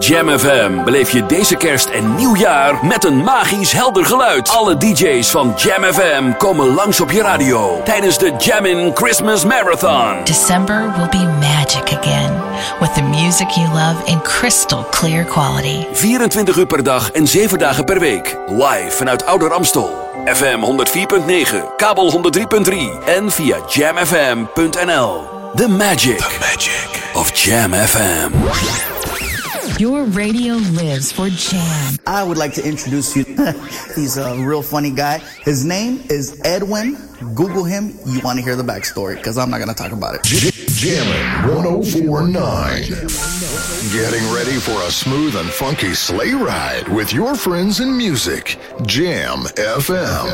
Jam FM beleef je deze kerst en nieuwjaar met een magisch helder geluid. Alle DJ's van Jam FM komen langs op je radio tijdens de Jammin' Christmas Marathon. December will be magic again with the music you love in crystal clear quality. 24 uur per dag en 7 dagen per week. Live vanuit Ouder Amstel. FM 104.9, kabel 103.3 en via jamfm.nl. The magic, The magic of Jam FM. Your radio lives for Jam. I would like to introduce you. He's a real funny guy. His name is Edwin. Google him. You want to hear the backstory because I'm not going to talk about it. Jammin' 1049. Getting ready for a smooth and funky sleigh ride with your friends in music. Jam FM.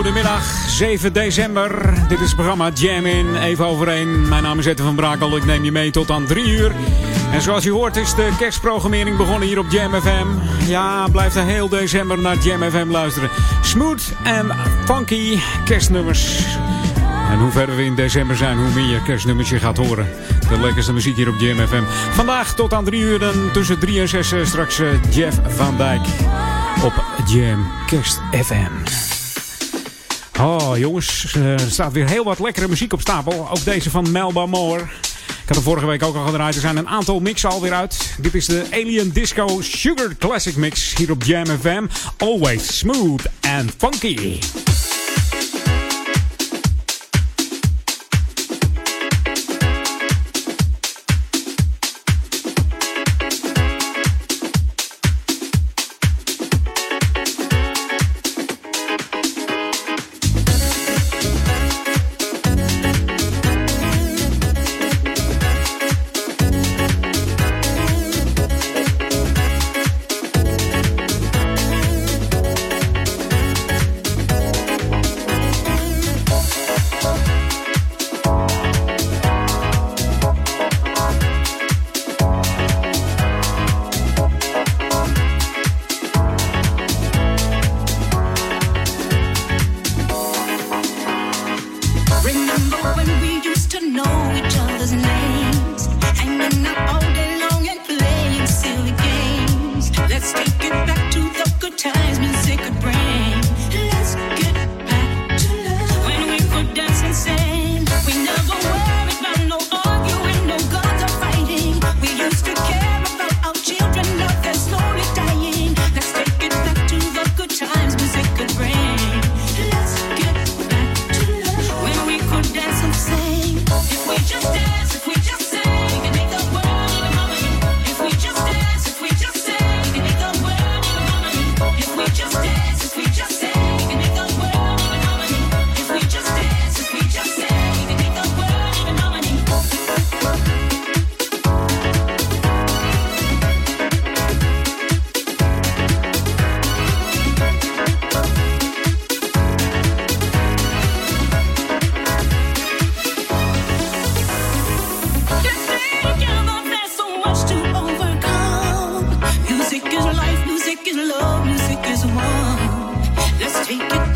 Goedemiddag, 7 december. Dit is het programma Jam in, even overeen. Mijn naam is Ette van Brakel, ik neem je mee tot aan 3 uur. En zoals je hoort is de kerstprogrammering begonnen hier op Jam FM. Ja, blijf er heel december naar Jam FM luisteren. Smooth en funky kerstnummers. En hoe verder we in december zijn, hoe meer kerstnummers je gaat horen. De lekkerste muziek hier op Jam FM. Vandaag tot aan 3 uur en tussen 3 en 6 eh, straks eh, Jeff van Dijk op Jam Kerst FM. Oh jongens, er staat weer heel wat lekkere muziek op stapel. Ook deze van Melba Moore. Ik had er vorige week ook al gedraaid. Er zijn een aantal mixen alweer uit. Dit is de Alien Disco Sugar Classic Mix hier op Jam FM. Always smooth and funky. vie que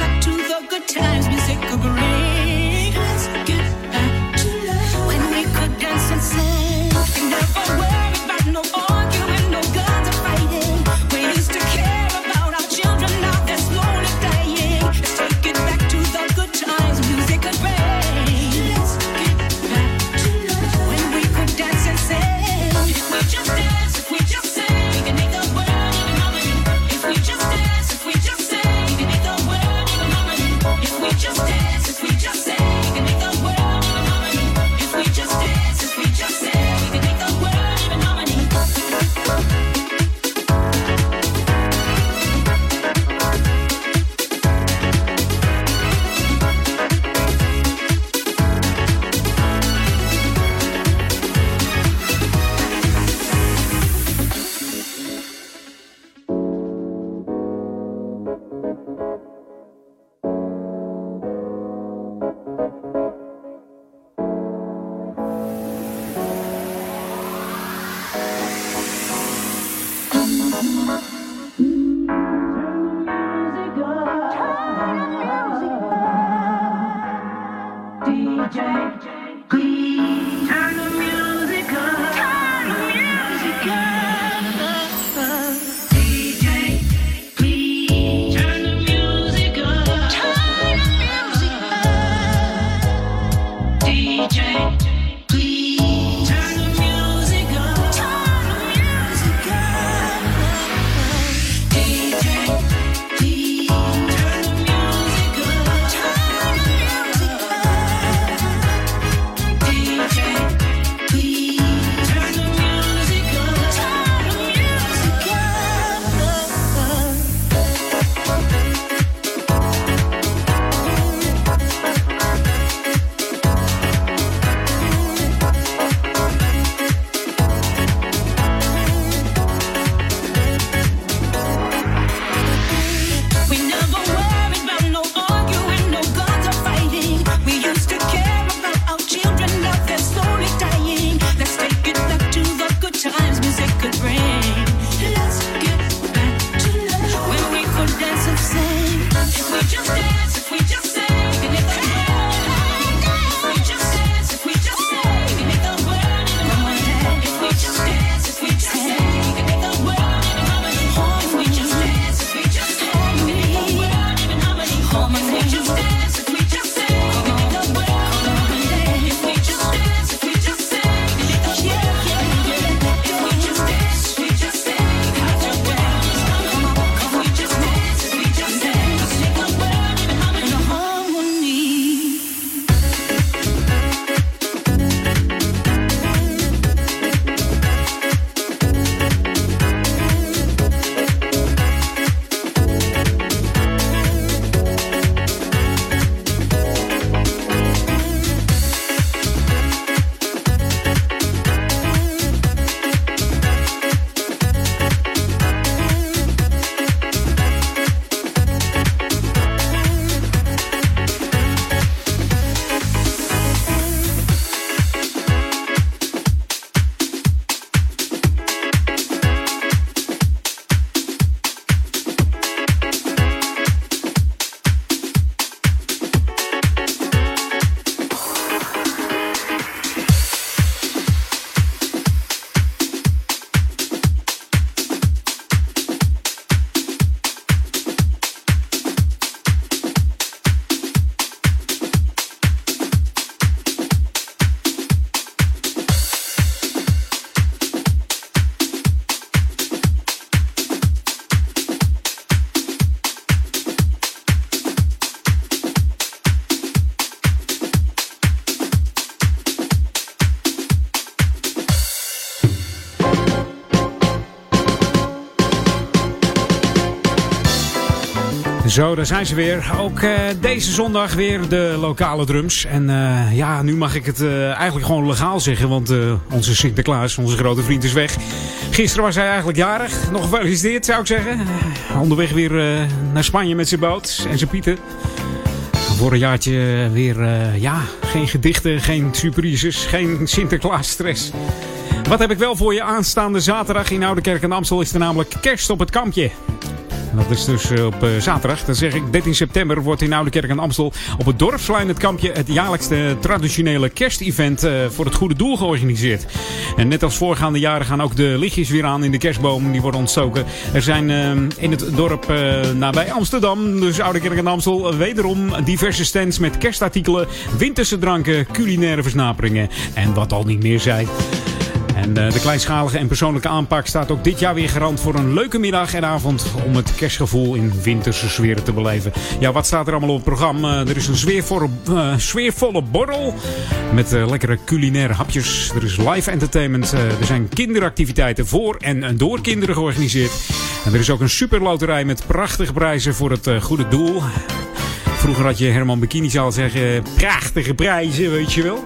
Zo, daar zijn ze weer. Ook uh, deze zondag weer de lokale drums. En uh, ja, nu mag ik het uh, eigenlijk gewoon legaal zeggen. Want onze Sinterklaas, onze grote vriend, is weg. Gisteren was hij eigenlijk jarig. Nog gefeliciteerd, zou ik zeggen. onderweg weer naar Spanje met zijn boot en zijn pieten. Voor een jaartje weer, ja, geen gedichten, geen surprises, geen Sinterklaas stress. Wat heb ik wel voor je aanstaande zaterdag in Oude Kerk en Amstel is er namelijk kerst op het kampje dat is dus eh, op eh, zaterdag. Dan zeg ik 13 september wordt in Oude Kerk aan Amstel op het Dorpsplein het kampje het jaarlijkste traditionele kerstevent eh, voor het goede doel georganiseerd. En net als voorgaande jaren gaan ook de lichtjes weer aan in de kerstboom. Die worden ontstoken. Er zijn in het dorp nabij Amsterdam, dus Oude Kerk aan Amstel, wederom diverse stands met kerstartikelen, winterse dranken, culinaire versnaperingen en wat al niet meer zijn. En eh, de kleinschalige en persoonlijke aanpak staat ook dit jaar weer garant voor een leuke middag en avond om het kerstgevoel in winterse sfeer te beleven. Ja, wat staat er allemaal op het programma? Er is een sfeervolle, uh, sfeervolle borrel met lekkere culinaire hapjes. Er is live entertainment. er zijn kinderactiviteiten voor en door kinderen georganiseerd. En er is ook een superloterij met prachtige prijzen voor het goede doel. Vroeger had je Herman Bikini zal zeggen, prachtige prijzen, weet je wel.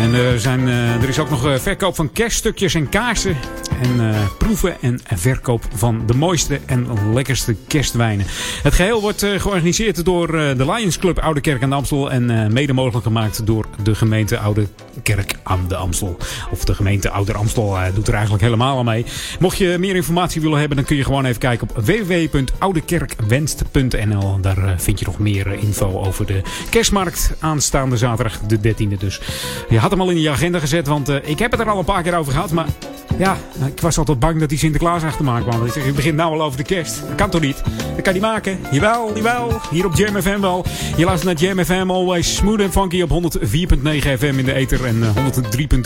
En er, zijn, er is ook nog verkoop van kerststukjes en kaarsen. En proeven en verkoop van de mooiste en lekkerste kerstwijnen. Het geheel wordt georganiseerd door de Lions Club Oude Kerk aan de Amstel. En mede mogelijk gemaakt door de gemeente Oude Kerk aan de Amstel. Of de gemeente Ouder Amstel doet er eigenlijk helemaal aan mee. Mocht je meer informatie willen hebben, dan kun je gewoon even kijken op www.oudekerkwenst.nl. Daar vind je nog meer info over de kerstmarkt aanstaande zaterdag de 13e dus. Je had in je agenda gezet, want uh, ik heb het er al een paar keer over gehad. Maar ja, ik was altijd bang dat die Sinterklaas achter me kwam. Ik zeg, begint nou al over de kerst. Dat kan toch niet? Dat kan niet maken. Jawel, jawel. Hier op Jam FM wel. Je luistert naar Jam FM, always smooth en funky op 104.9 FM in de ether en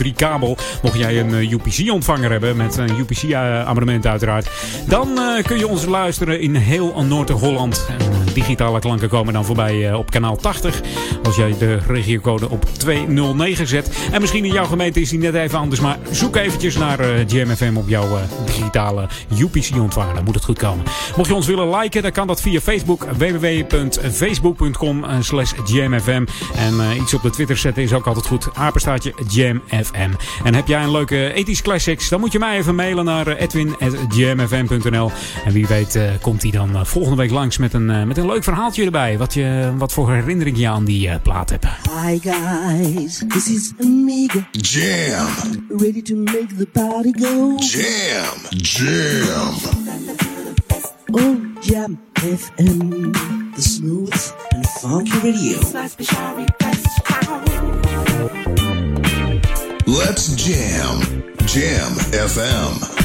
103.3 kabel. Mocht jij een uh, UPC-ontvanger hebben, met een UPC-abonnement uiteraard. Dan kun je ons luisteren in heel Noord-Holland. digitale klanken komen dan voorbij op kanaal 80. Als jij de regiocode op 209 zet. En misschien in jouw gemeente is die net even anders. Maar zoek eventjes naar uh, op jouw uh, digitale UPC-ontvanger. Moet het goed komen. Mocht je ons willen liken, dan kan dat via Facebook. www.facebook.com eh, slash jamfm. En iets op de Twitter zetten is ook altijd goed. Apenstaatje jamfm. En heb jij een leuke ethisch classics, dan moet je mij even mailen naar edwin.jamfm.nl. En wie weet komt hij dan volgende week langs met een, met een leuk verhaaltje erbij. Wat, je, wat voor herinnering je aan die plaat hebt. Hi guys, this is Amiga. Jam. Ready to make the party go. Jam. Jam. Oh, Jam FM. The smooth and funky radio. Let's jam. Jam FM.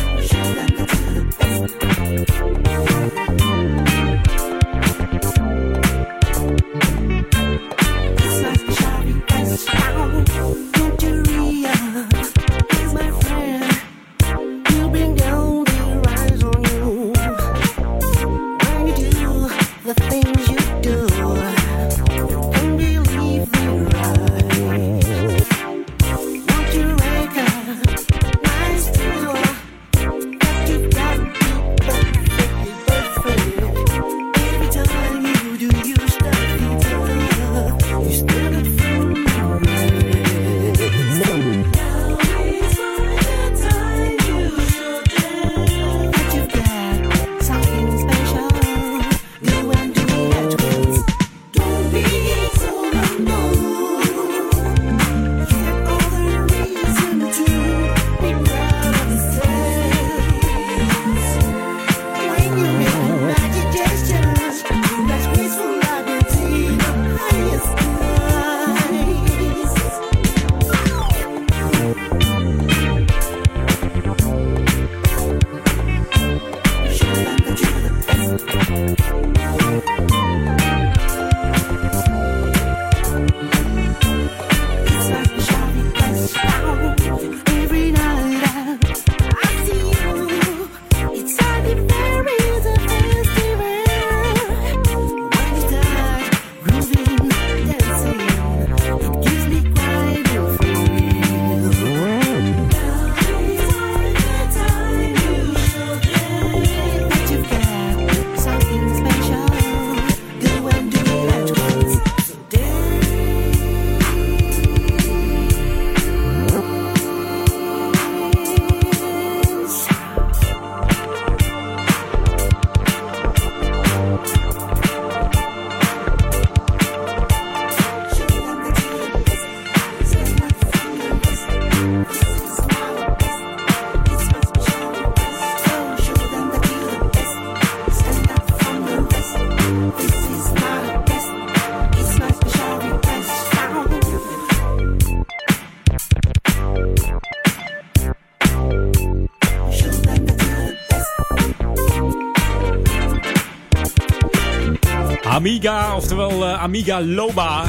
Amiga, oftewel uh, Amiga Loba.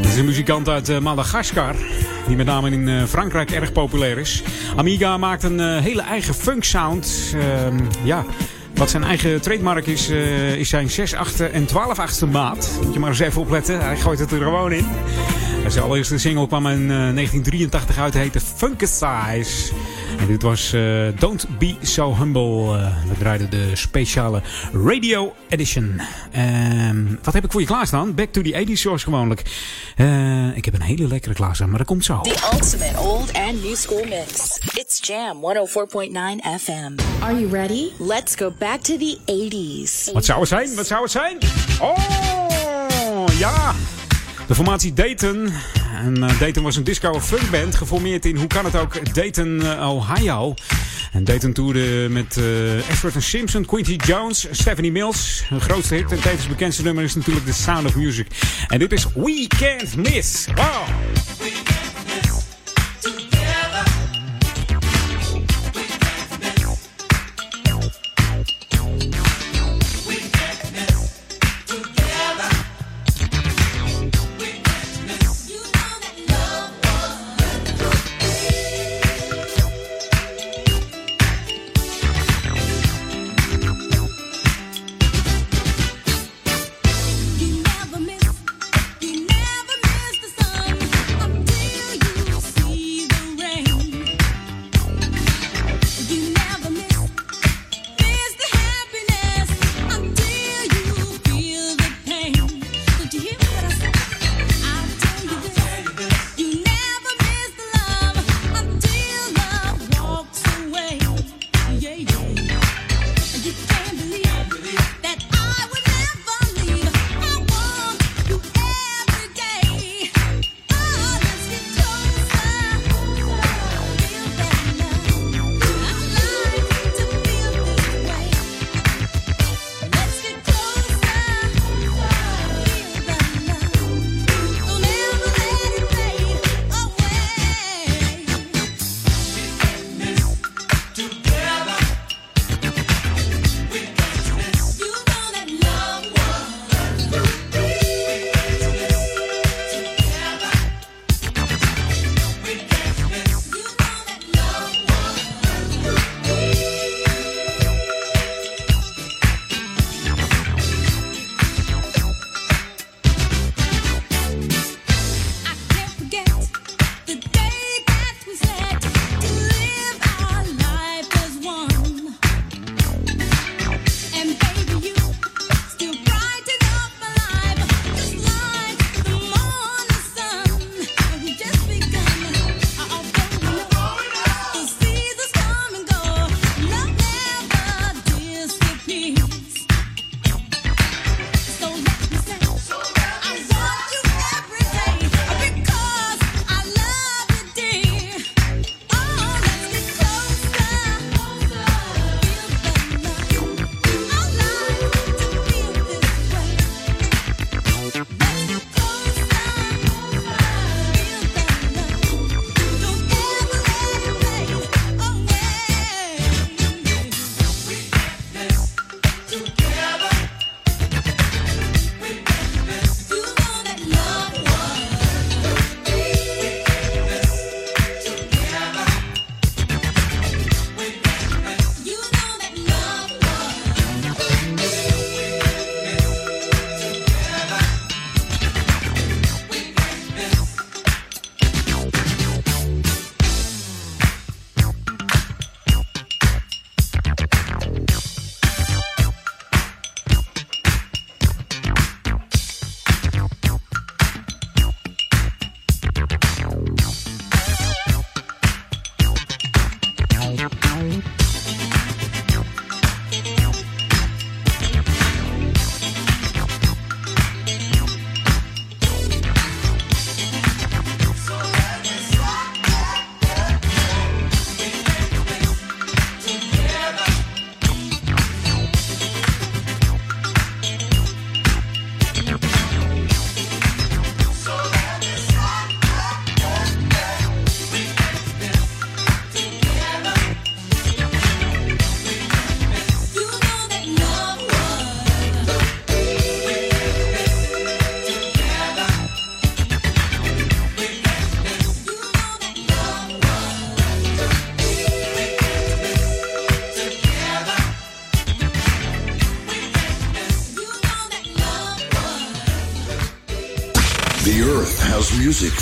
Dat is een muzikant uit uh, Madagaskar. Die met name in uh, Frankrijk erg populair is. Amiga maakt een hele eigen funk sound. Ehm, ja, wat zijn eigen trademark is, is zijn 6 8 en 12 8 maat. Moet je maar eens even opletten. Hij gooit het er gewoon in. Zijn allereerste single kwam in 1983 uit. heette Funkesize. En dit was uh, Don't Be So Humble. Uh, we draaiden de speciale Radio Edition. Uh, wat heb ik voor je klaarstaan? Back to the 80s zoals gewoonlijk. Uh, ik heb een hele lekkere klaarstaan, maar dat komt zo. The ultimate old and new school mix. It's Jam 104.9 FM. Are you ready? Let's go back to the 80s. Wat zou het zijn? Wat zou het zijn? Oh, ja. De formatie Dayton. En uh, Dayton was een disco funkband geformeerd in, hoe kan het ook, Dayton, uh, Ohio. En Dayton toerde met uh, Ashford Simpson, Quincy Jones, Stephanie Mills. Hun grootste hit en tevens bekendste nummer is natuurlijk The Sound of Music. En dit is We Can't Miss.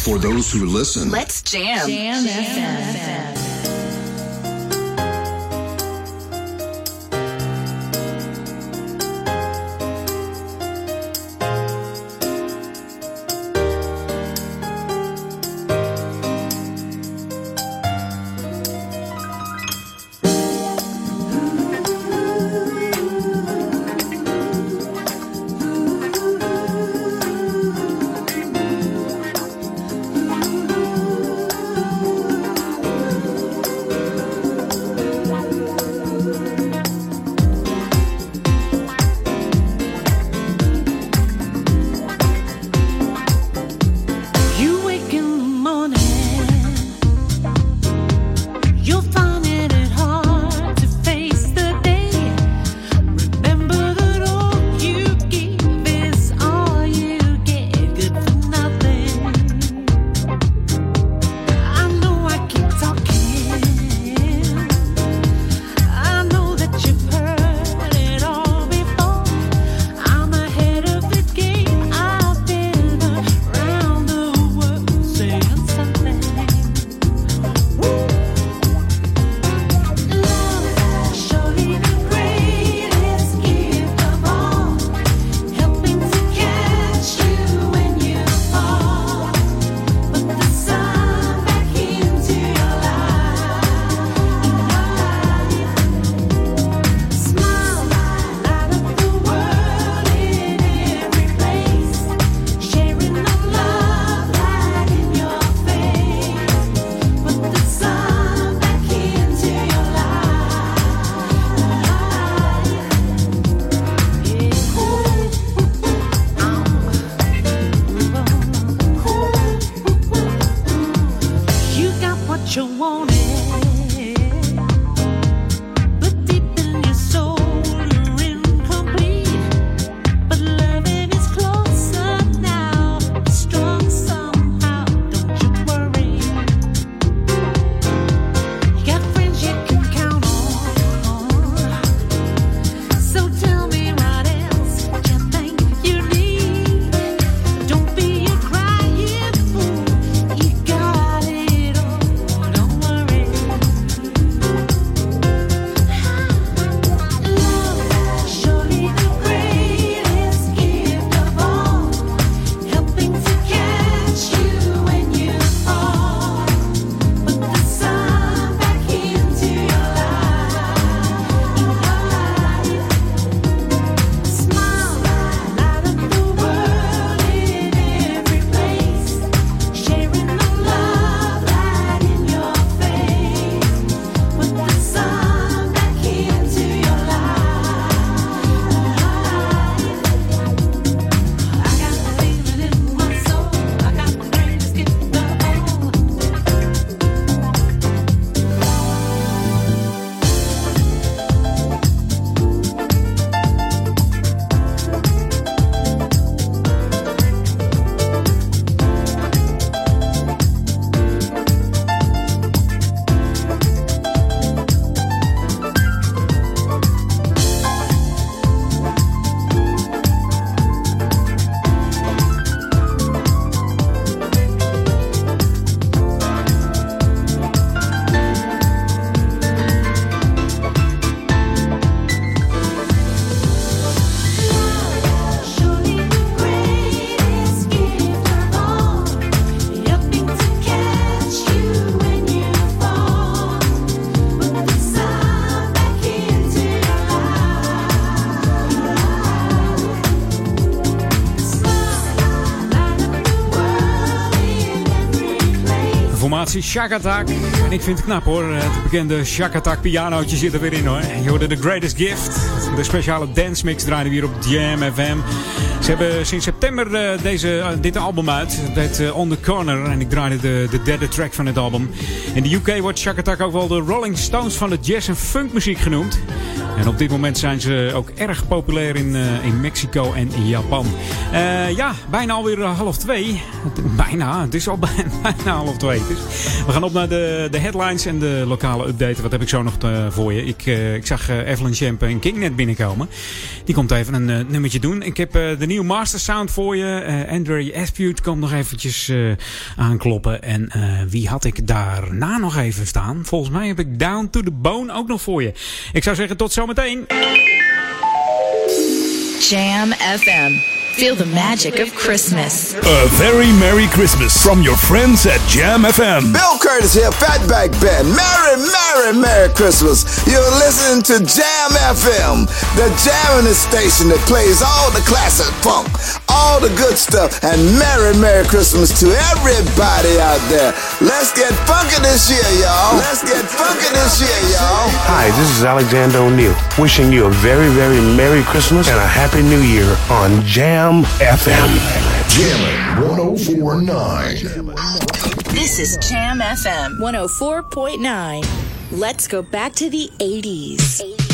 For those who listen. Let's jam. Jam Shakatak. En ik vind het knap hoor. Het bekende Shakatak pianootje zit er weer in hoor. Je hoorde The Greatest Gift. De speciale dance mix draaien we hier op Jam FM. Ze hebben sinds september uh, deze, uh, dit album uit. Uh, On The Corner. En ik draaide de, de derde track van het album. In de UK wordt Shakatak ook wel de Rolling Stones van de jazz en funk muziek genoemd. En op dit moment zijn ze ook erg populair in, in Mexico en Japan. Uh, ja, bijna alweer half twee. Bijna, het is al bijna half twee. Dus we gaan op naar de, de headlines en de lokale update. Wat heb ik zo nog te, voor je? Ik, uh, ik zag Evelyn Champ en King net binnenkomen. Die komt even een nummertje doen. Ik heb de nieuwe Master Sound voor je. Andre Aspute komt nog eventjes aankloppen. En wie had ik daarna nog even staan? Volgens mij heb ik Down to the Bone ook nog voor je. Ik zou zeggen tot zometeen. Jam FM. Feel the magic of Christmas. A very Merry Christmas from your friends at Jam FM. Bill Curtis here, Fatback Band. Merry, Merry, Merry Christmas. You're listening to Jam FM, the jamming station that plays all the classic funk, all the good stuff, and Merry, Merry Christmas to everybody out there. Let's get funky this year, y'all. Let's get funky this year, y'all. Hi, this is Alexander O'Neill, wishing you a very, very Merry Christmas and a Happy New Year on Jam Jam FM. Jamming 1049. This is Jam FM 104.9. Let's go back to the 80s. 80s.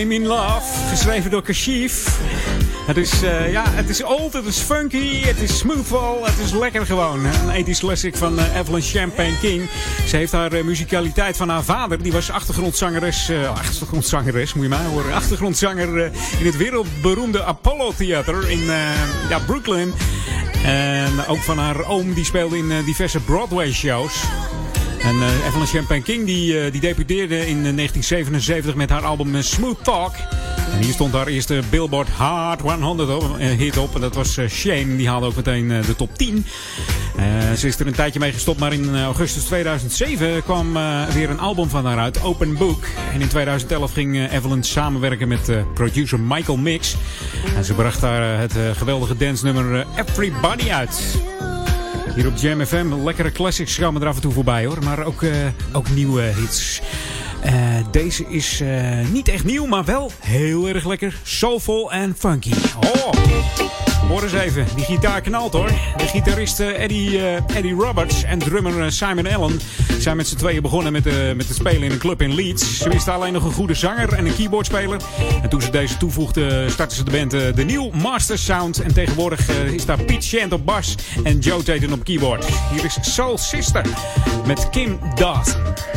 I'm in Love, geschreven door Kashif. Het is, uh, ja, het is old, het is funky, het is smoothful, het is lekker gewoon. Een 80s classic van uh, Evelyn Champagne King. Ze heeft haar uh, muzikaliteit van haar vader, die was achtergrondzangeres, achtergrondzangeres moet je maar horen, achtergrondzanger in het wereldberoemde Apollo Theater in ja, Brooklyn. En ook van haar oom, die speelde in diverse Broadway shows. En uh, Evelyn Champagne King die, uh, die debuteerde in 1977 met haar album Smooth Talk. En hier stond haar eerste Billboard Hard 100 op, uh, hit op. En dat was Shame. Die haalde ook meteen de top 10. ze is er een tijdje mee gestopt. Maar in augustus 2007 kwam weer een album van haar uit. Open Book. En in 2011 ging Evelyn samenwerken met producer Michael Mix. En ze bracht daar het geweldige dance nummer Everybody uit. Hier op Jam FM. Lekkere classics komen er af en toe voorbij hoor. Maar ook, uh, ook nieuwe hits. Uh, deze is uh, niet echt nieuw, maar wel heel erg lekker. Soulful en funky. Oh! Hoor eens even, die gitaar knalt hoor. De gitarist Eddie, uh, Eddie Roberts en drummer Simon Allen zijn met z'n tweeën begonnen met, uh, met het spelen in een club in Leeds. Ze wisten alleen nog een goede zanger en een keyboardspeler. En toen ze deze toevoegden, startten ze de band de New Master Sound. En tegenwoordig is daar Pete Shant op bas en Joe Tatum op keyboard. Hier is Soul Sister met Kim Dawson.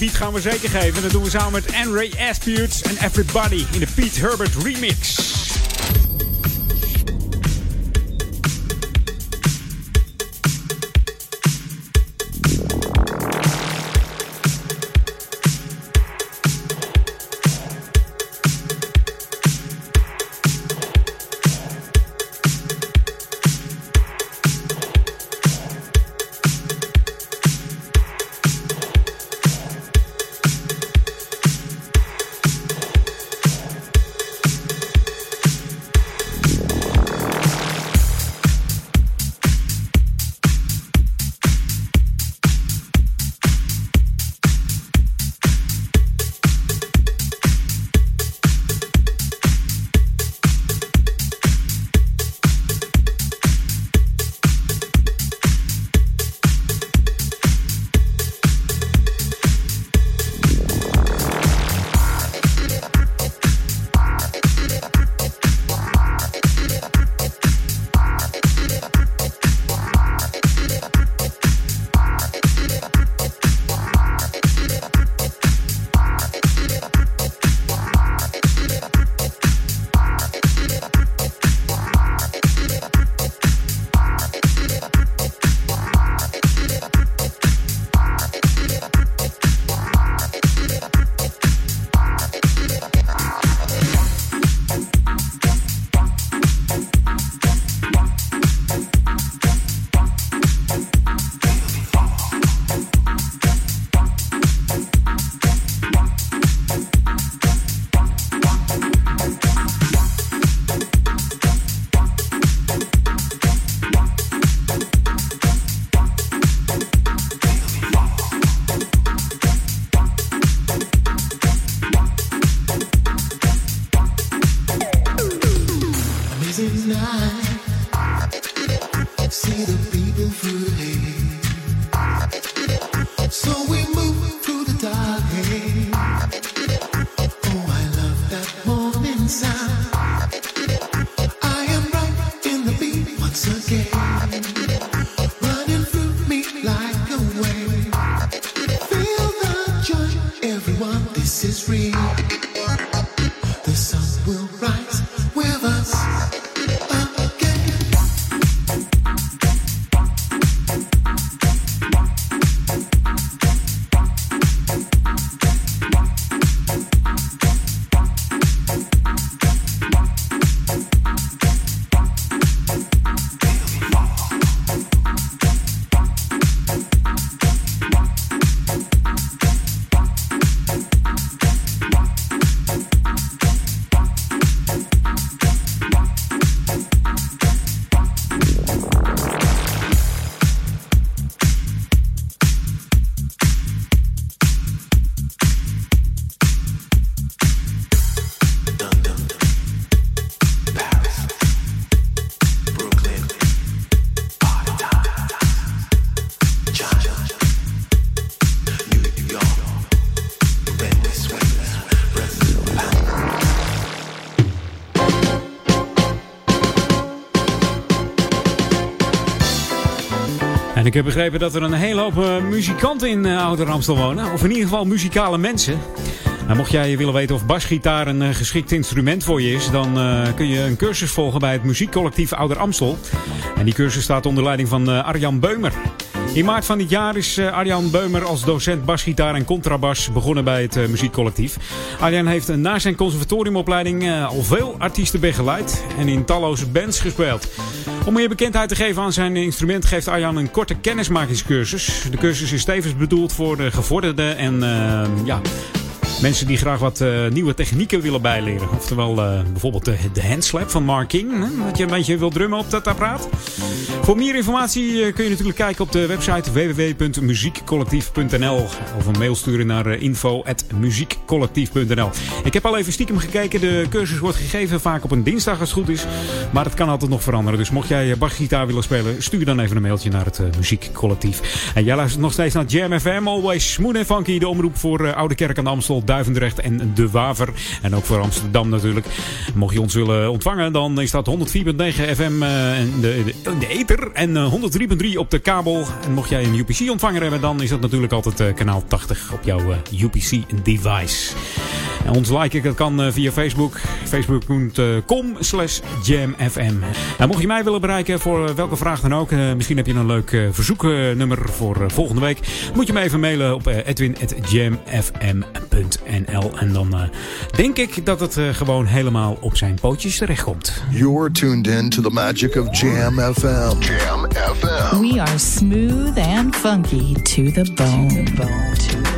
Gaan we zeker geven. Dat doen we samen met Andre Asputes en Everybody in de Pete Herbert remix. Ik heb begrepen dat er een hele hoop uh, muzikanten in uh, Ouder Amstel wonen. Of in ieder geval muzikale mensen. Nou, mocht jij willen weten of basgitaar een uh, geschikt instrument voor je is, dan kun je een cursus volgen bij het muziekcollectief Ouder Amstel. En die cursus staat onder leiding van Arjan Beumer. In maart van dit jaar is Arjan Beumer als docent basgitaar en contrabas begonnen bij het muziekcollectief. Arjan heeft na zijn conservatoriumopleiding al veel artiesten begeleid en in talloze bands gespeeld. Om meer bekendheid te geven aan zijn instrument geeft Arjan een korte kennismakingscursus. De cursus is tevens bedoeld voor de gevorderden en uh, ja, Mensen die graag wat uh, nieuwe technieken willen bijleren. Oftewel uh, bijvoorbeeld de, de handslap van Mark King. Hè? Dat je een beetje wil drummen op dat apparaat. Voor meer informatie uh, kun je natuurlijk kijken op de website www.muziekcollectief.nl. Of een mail sturen naar info.muziekcollectief.nl. Ik heb al even stiekem gekeken. De cursus wordt gegeven vaak op een dinsdag als het goed is. Maar het kan altijd nog veranderen. Dus mocht jij basgitaar willen spelen, stuur dan even een mailtje naar het Muziekcollectief. En jij luistert nog steeds naar Jam FM. Always smooth en funky. De omroep voor Oude Kerk aan de Amstel. Duivendrecht en De Waver. En ook voor Amsterdam natuurlijk. Mocht je ons willen ontvangen, dan is dat 104.9 FM in de, de, de ether. En uh, 103.3 op de kabel. En mocht jij een UPC-ontvanger hebben, dan is dat natuurlijk altijd uh, kanaal 80 op jouw uh, UPC-device. En ons liken dat kan via Facebook. Facebook.com slash jamfm. En mocht je mij willen bereiken voor welke vraag dan ook. Misschien heb je een leuk verzoeknummer voor volgende week. Moet je me even mailen op edwin.jamfm.nl. En dan denk ik dat het gewoon helemaal op zijn pootjes terechtkomt. You're tuned in to the magic of Jam FM. Jam FM. We are smooth and funky to the bone. To the bone.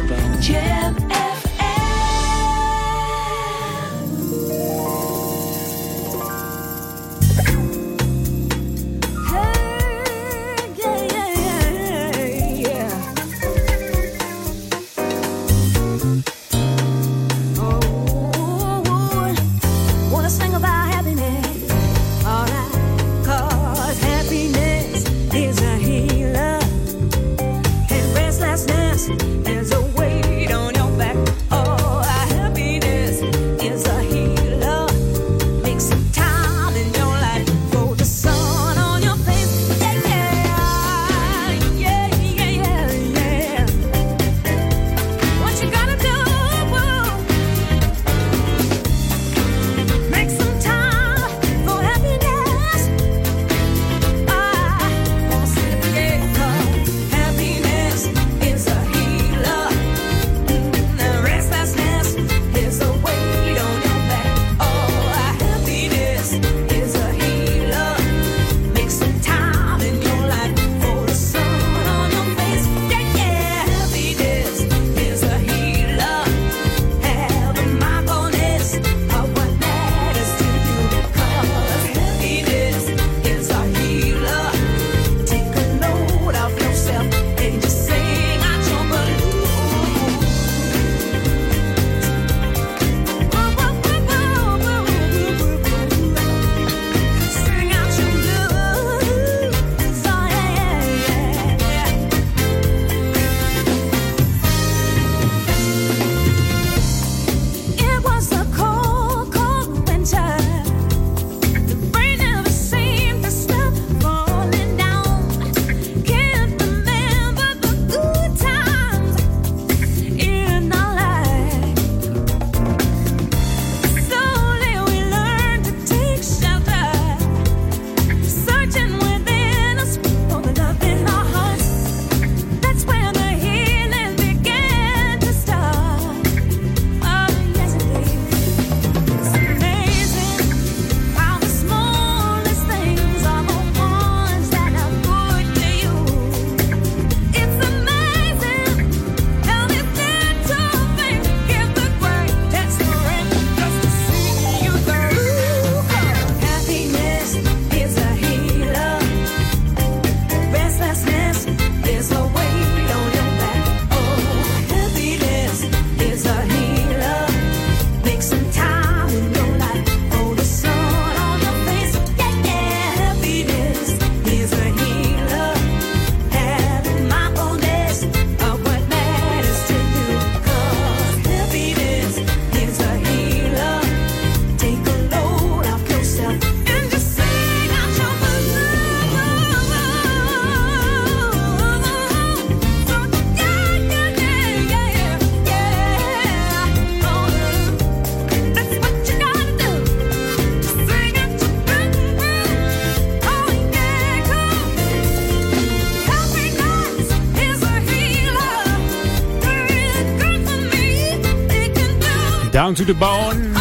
Down to the Bone,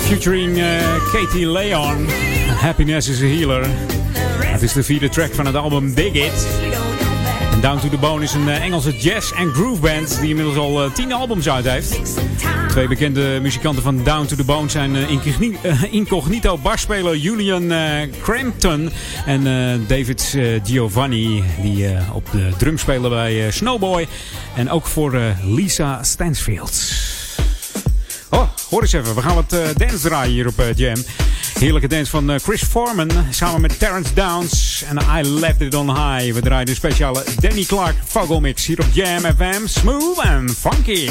featuring uh, Katie Leon. Happiness is a Healer. Het is de vierde track van het album Dig It. Down to the Bone is een uh, Engelse jazz- en groove band die inmiddels al uh, tien albums uit heeft. Twee bekende muzikanten van Down to the Bone zijn uh, incognito basspeler Julian Crampton en David Giovanni die op de drum spelen bij Snowboy en ook voor Lisa Stansfield. Hoor eens even, we gaan wat dance draaien hier op Jam. Heerlijke dance van Chris Foreman samen met Terrence Downs en I Left It On High. We draaien de speciale Danny Clark Vogelmix hier op Jam FM. Smooth and funky.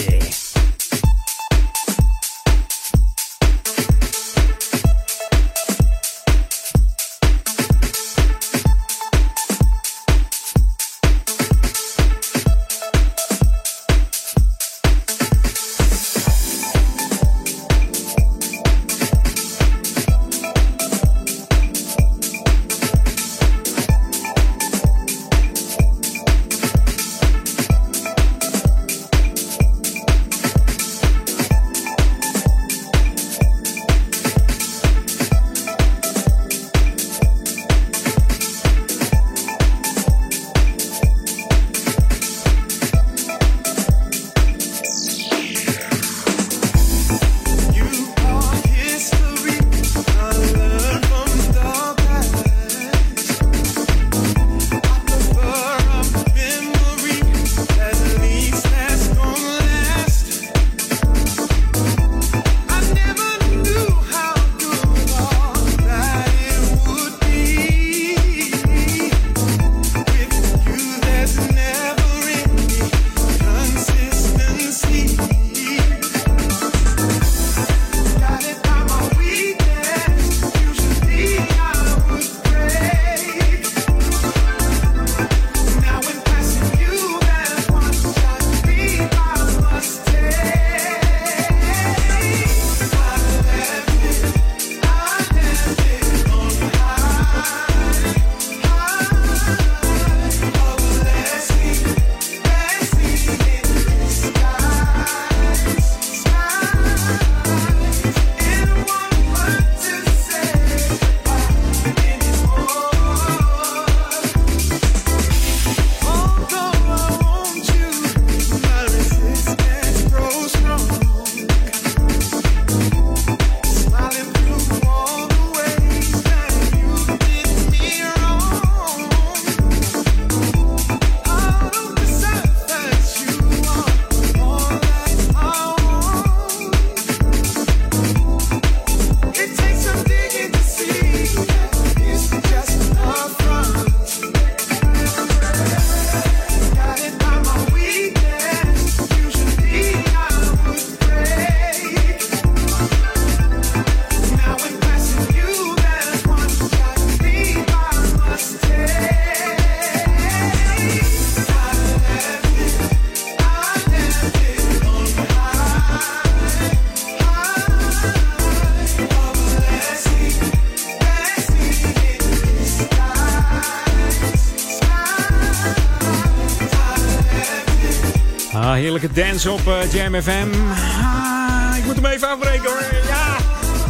Dance op uh, Jam FM. Ah, ik moet hem even afbreken hoor. Ja.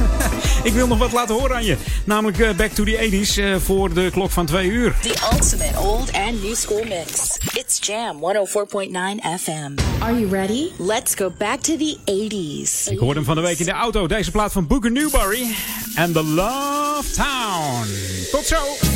ik wil nog wat laten horen aan je. Namelijk uh, Back to the 80s uh, voor de klok van 2 uur. The ultimate old and new school mix. It's Jam 104.9 FM. Are you ready? Let's go back to the 80s. Ik hoorde hem van de week in de auto. Deze plaat van Booker Newberry. And the Love Town. Tot zo.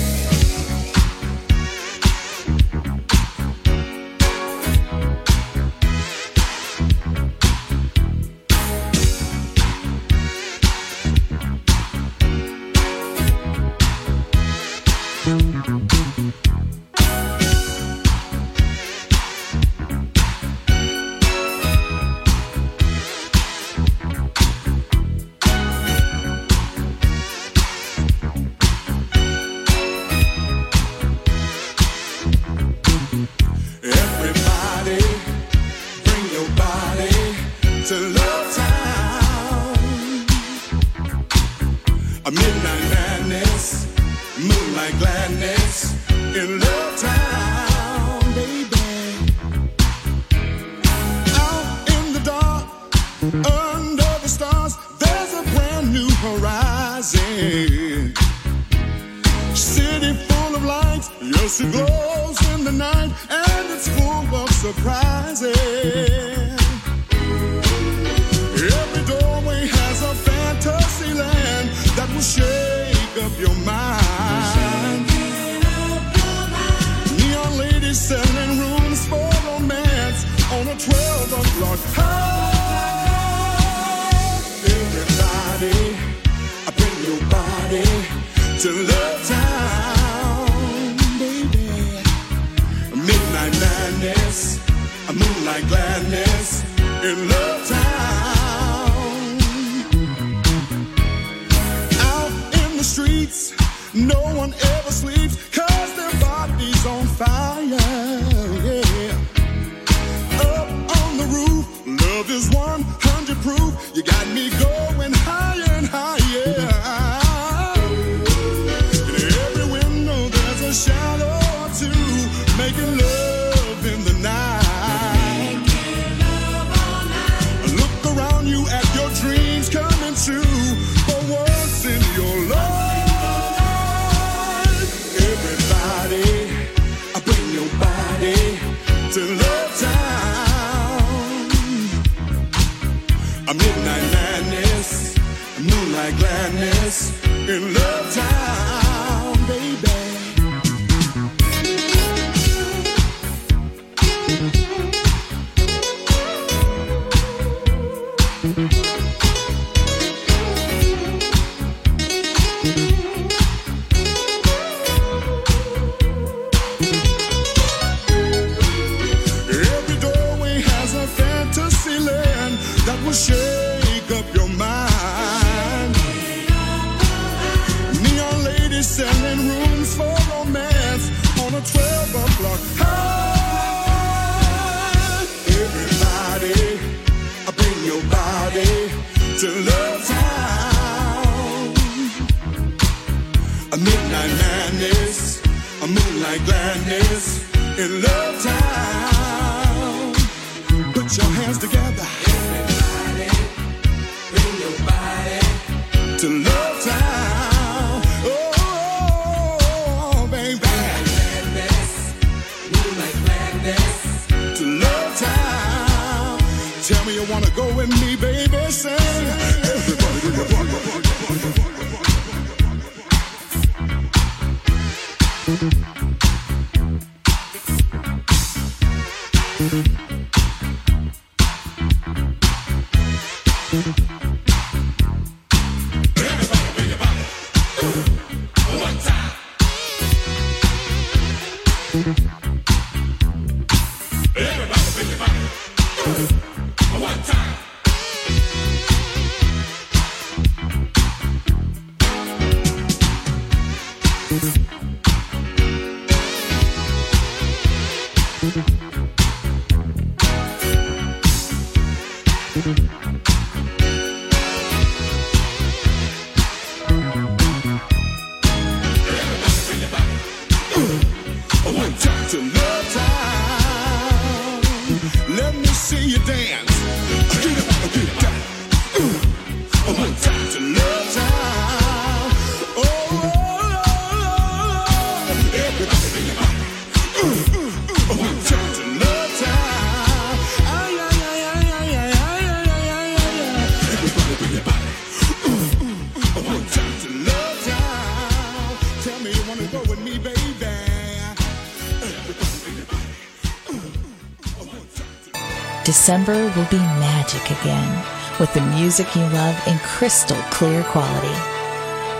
December will be magic again with the music you love in crystal clear quality.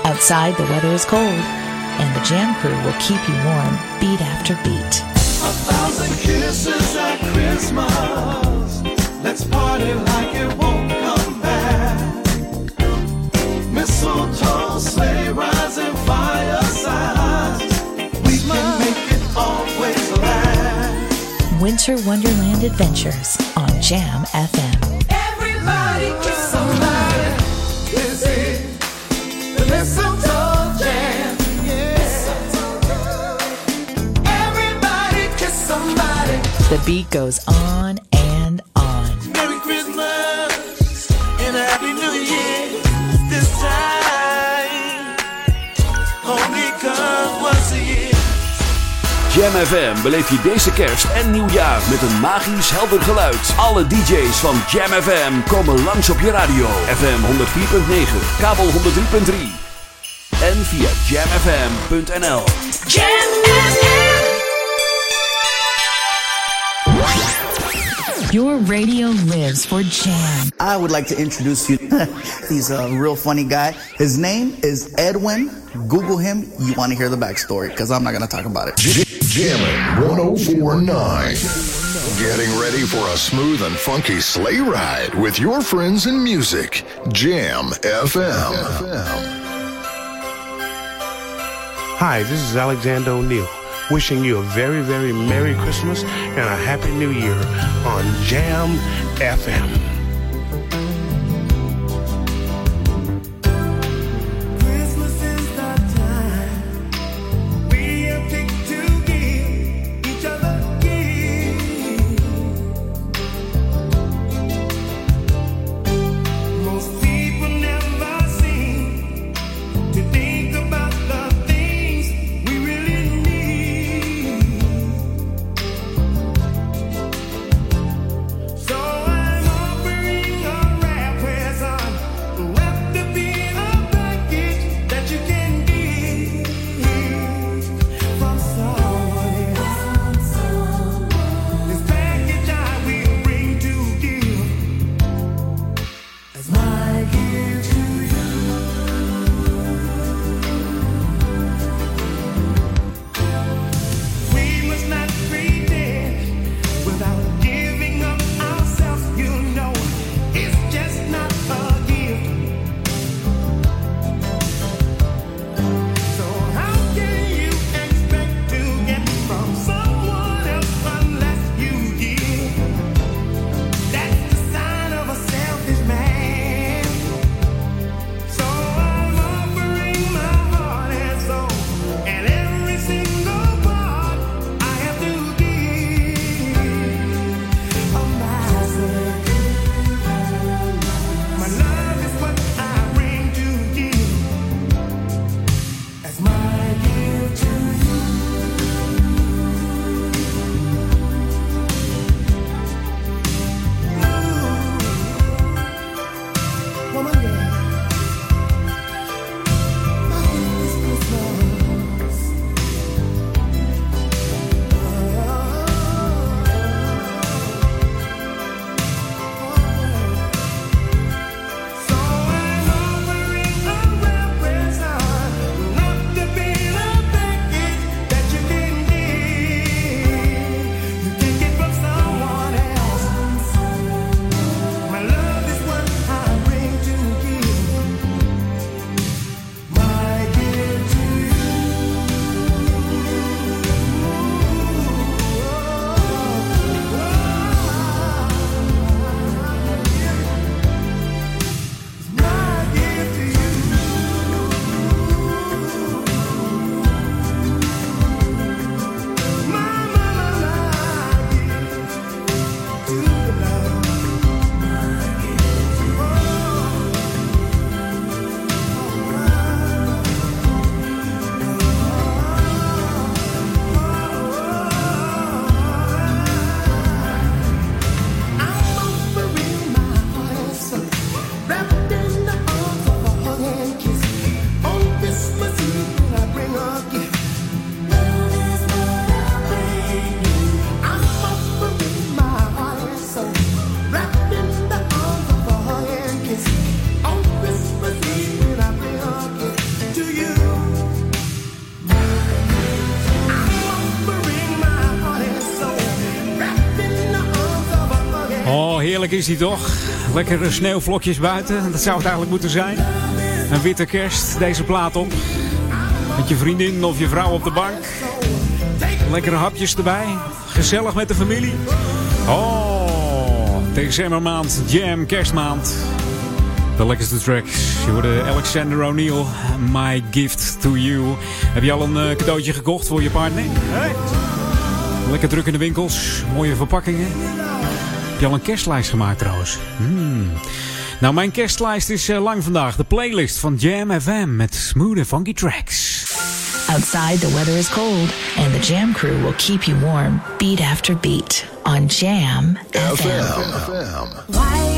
Outside, the weather is cold, and the Jam Crew will keep you warm beat after beat. A thousand kisses at Christmas. Let's party like it won't come back. Mistletoe, sleigh rides, and firesides. We can make it always last. Winter Wonderland Adventures Jam FM. Everybody kiss somebody. This is the mistletoe jam. Yeah. Everybody kiss somebody. The beat goes on Jam FM beleef je deze kerst en nieuwjaar met een magisch helder geluid. Alle DJ's van Jam FM komen langs op je radio. FM 104.9, kabel 103.3 en via jamfm.nl. Jam Your radio lives for Jam. I would like to introduce you. He's a real funny guy. His name is Edwin. Google him. You want to hear the backstory because I'm not going to talk about it. Jammin' 1049. Getting ready for a smooth and funky sleigh ride with your friends in music. Jam FM. Hi, this is Alexander O'Neill, wishing you a very, very Merry Christmas and a Happy New Year on Jam FM. Is die toch? Lekkere sneeuwvlokjes buiten, dat zou het eigenlijk moeten zijn. Een witte kerst, deze plaat op. Met je vriendin of je vrouw op de bank. Lekkere hapjes erbij. Gezellig met de familie. Oh, decembermaand, jam, kerstmaand. De lekkerste tracks. Je hoorde Alexander O'Neill, My Gift to You. Heb je al een eh, cadeautje gekocht voor je partner? Lekker druk in de winkels, mooie verpakkingen. Heb je al een kerstlijst gemaakt trouwens? Hmm. Nou, mijn kerstlijst is uh, lang vandaag. De playlist van Jam FM met smooth and funky tracks. Outside, the weather is cold, and the Jam crew will keep you warm beat after beat on Jam FM.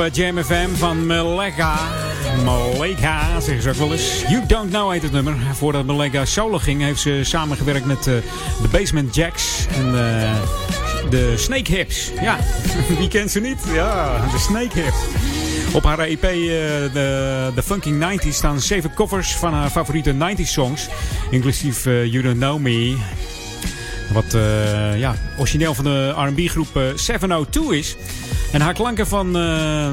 Op eh, Jam FM van Maleka. Maleka, zeggen ze ook wel eens. You Don't Know heet het nummer. Voordat Maleka solo ging, heeft ze samengewerkt met eh, de Basement Jacks en eh, de Snake Hips. Ja, wie kent ze niet? Ja, de Snake Hips. Op haar EP, eh, de, de Funky 90s, staan zeven covers van haar favoriete 90s songs. Inclusief eh, You Don't Know Me, wat eh, ja, origineel van de R&B groep eh, 702 is. En haar klanken van, eh,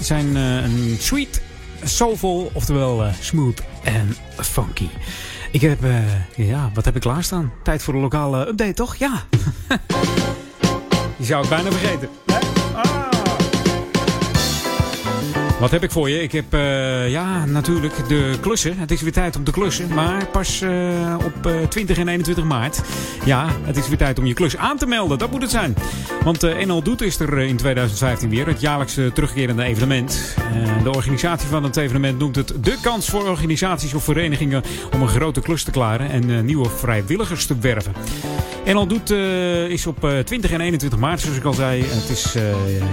zijn eh, een sweet, soulful, oftewel eh, smooth en funky. Ik heb, eh, ja, wat heb ik klaarstaan? Tijd voor een lokale update, toch? Ja. Die zou ik bijna vergeten. Wat heb ik voor je? Ik heb eh, ja, natuurlijk de klussen. Het is weer tijd om te klussen. Maar pas eh, op eh, 20 en 21 maart. Ja, het is weer tijd om je klus aan te melden. Dat moet het zijn. Want NL Doet is er in 2015 weer. Het jaarlijkse terugkerende evenement. De organisatie van het evenement noemt het de kans voor organisaties of verenigingen om een grote klus te klaren en nieuwe vrijwilligers te werven. NL Doet is op 20 en 21 maart, zoals ik al zei. Het is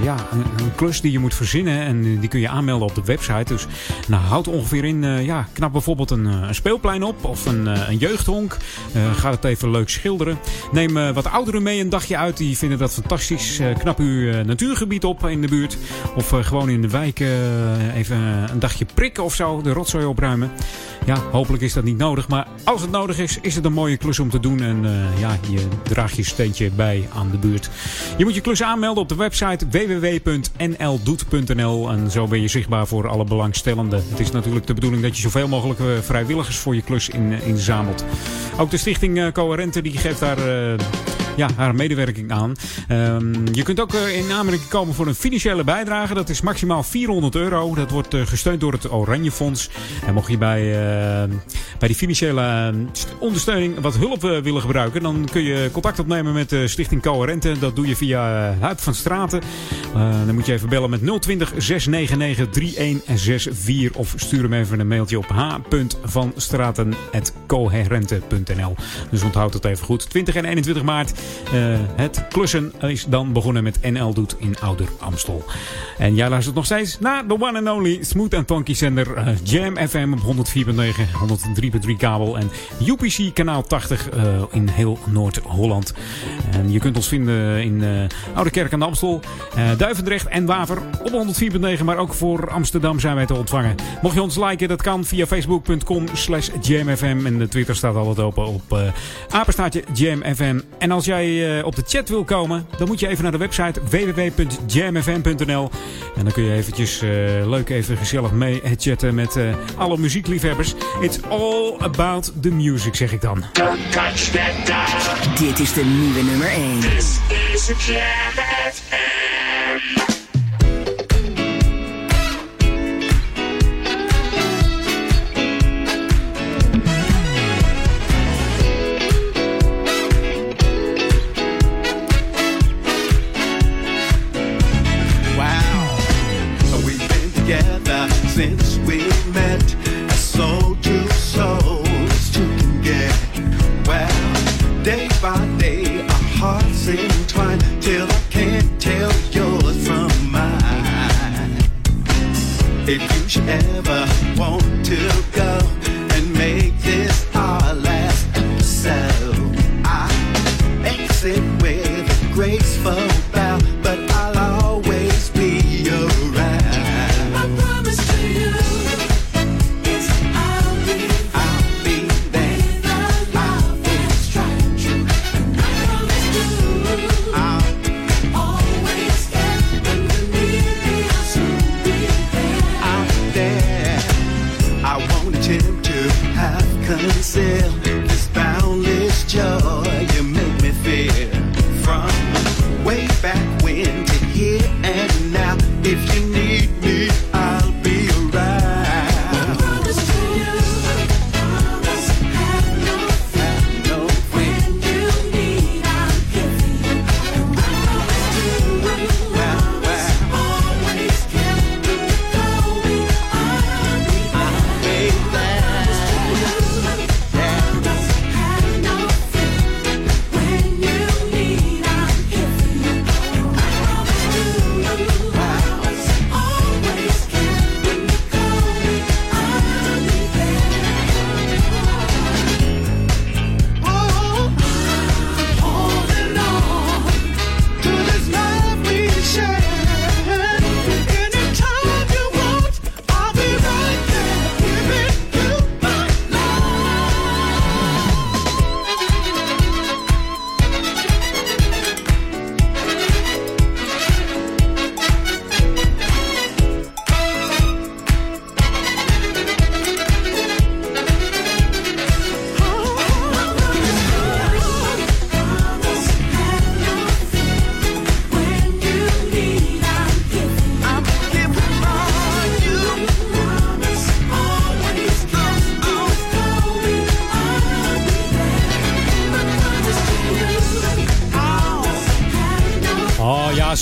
ja, een, een, klus die je moet verzinnen en die kun je aanmelden op de website. Dus nou, houd ongeveer in, ja, knap bijvoorbeeld een, een, speelplein op of een, een jeugdhonk. ga het even leuk schilderen. Neem wat ouderen mee een dagje uit, die vinden dat fantastisch. knap uw natuurgebied op in de buurt. Of gewoon in de wijk even een dagje prikken of zo, de rotzooi opruimen. Ja, hopelijk is dat niet nodig. Maar als het nodig is, is het een mooie klus om te doen. En ja, je draagt je steentje bij aan de buurt. Je moet je klus aanmelden op de website www.nldoet.nl. En zo ben je zichtbaar voor alle belangstellenden. Het is natuurlijk de bedoeling dat je zoveel mogelijk vrijwilligers voor je klus in, inzamelt. Ook de stichting Coherente die geeft daar... Ja, haar medewerking aan. Ehm, je kunt ook eh, in aanmerking komen voor een financiële bijdrage. Dat is maximaal 400 euro. Dat wordt eh, gesteund door het Oranje Fonds. En mocht je bij, eh, bij die financiële eh, ondersteuning wat hulp eh, willen gebruiken, dan kun je contact opnemen met de Stichting Coherente. Dat doe je via Huip van Straten. Uh, dan moet je even bellen met 020 699 3164 of stuur hem even een mailtje op h.vanstraten.coherente.nl. Dus onthoud het even goed. 20 en 21 maart. Uh, het klussen is dan begonnen met NL Doet in Ouder Amstel. En jij luistert nog steeds naar de one and only Smooth and Funky zender uh, Jam FM op 104.9, 103.3 kabel en UPC kanaal 80 uh, in heel Noord-Holland. En je kunt ons vinden in Oude Kerk aan de Amstel, Duivendrecht en Waver op 104.9, maar ook voor Amsterdam zijn wij te ontvangen. Mocht je ons liken, dat kan via facebook.com slash jamfm en de Twitter staat altijd open op uh, apenstaatje jamfm. En als jij uh, op de chat wil komen, dan moet je even naar de website www.jamfm.nl en dan kun je eventjes uh, leuk even gezellig mee chatten met uh, alle muziekliefhebbers. It's all about the music, zeg ik dan. Don't touch that dial. Dit is de nieuwe nummer 1. This is Jam FM. Ever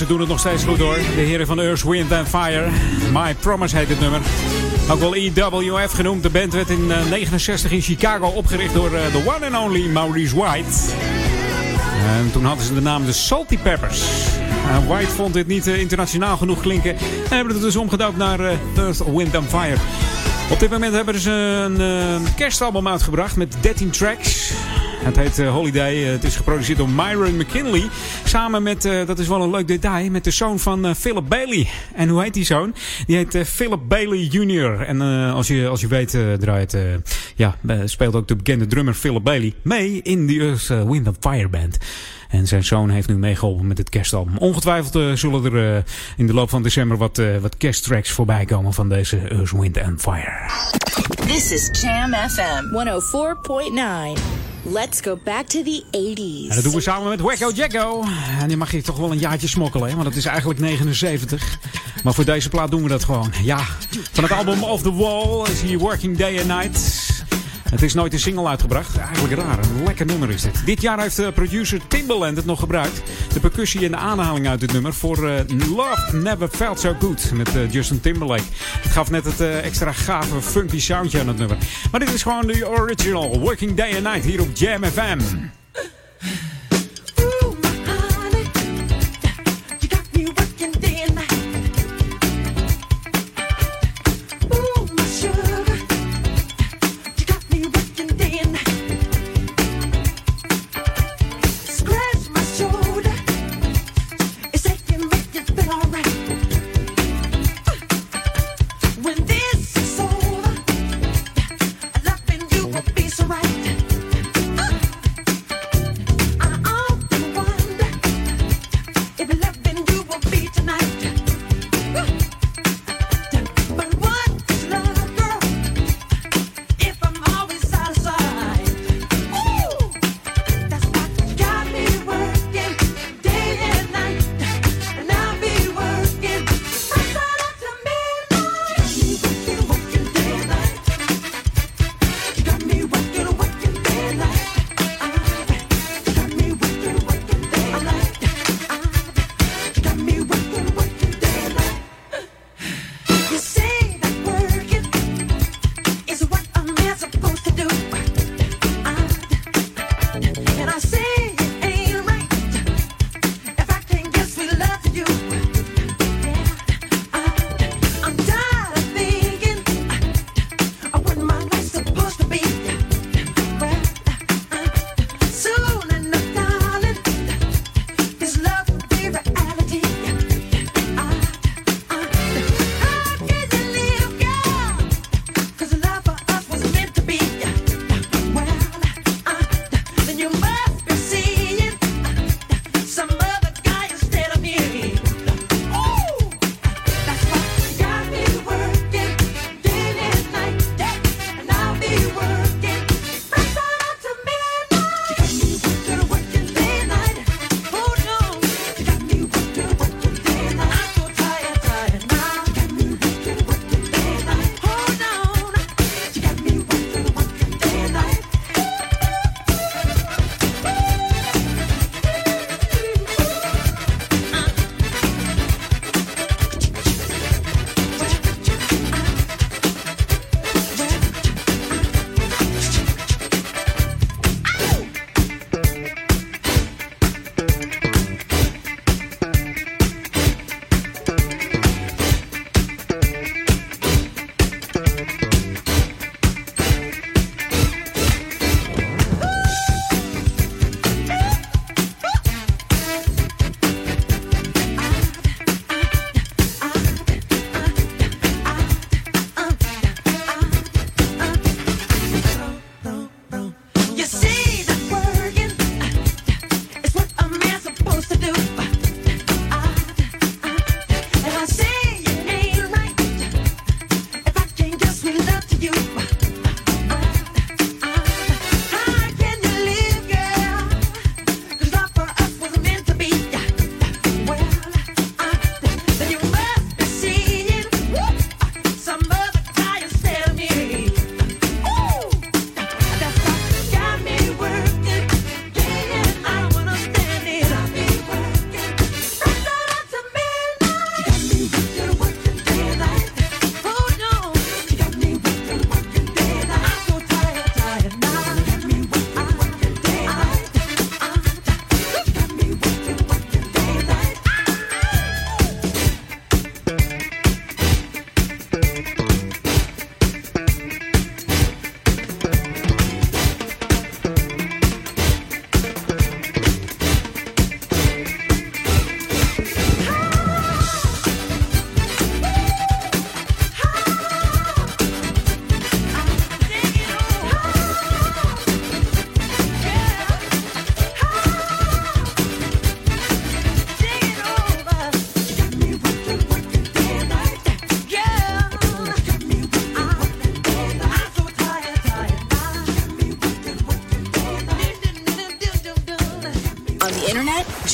doen het nog steeds goed hoor. De heren van Earth, Wind and Fire. My Promise heet het nummer. Ook wel EWF genoemd. De band werd in 1969 in Chicago opgericht door de one and only Maurice White. En toen hadden ze de naam de Salty Peppers. White vond dit niet uh, internationaal genoeg klinken. En hebben het dus omgedoopt naar Earth, Wind and Fire. Op dit moment hebben ze een kerstalbum uitgebracht met 13 tracks. Het heet uh, Holiday. het is geproduceerd door Myron McKinley. Samen met, uh, dat is wel een leuk detail, met de zoon van uh, Philip Bailey. En hoe heet die zoon? Die heet Philip Bailey Jr. En als, je, als je weet, draait, ja, speelt ook de bekende drummer Philip Bailey mee in de Earth, Wind and Fire Band. En zijn zoon heeft nu meegeholpen met het kerstalbum. Ongetwijfeld uh, zullen er uh, in de loop van december wat, uh, wat kersttracks voorbij komen van deze Earth, Wind and Fire. This is Jam FM 104.9. Let's go back to the 80s. En dat doen we samen met Wacko Jacko. En die mag je toch wel een jaartje smokkelen, hè? want het is eigenlijk 79. Maar voor deze plaat doen we dat gewoon. Ja, van het album Off the Wall is hier Working Day and Night. Het is nooit een single uitgebracht. Eigenlijk raar. Een lekker nummer is dit. Dit jaar heeft uh, producer Timbaland het nog gebruikt. De percussie en de aanhaling uit dit nummer voor uh, Love Never Felt So Good met uh, Justin Timberlake. Het gaf net het extra gave funky soundje aan het nummer. Maar dit is gewoon de original Working Day and Night hier op Jam FM.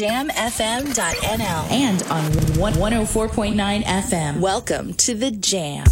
jamfm.nl. And on 104.9 FM. Welcome to the Jam.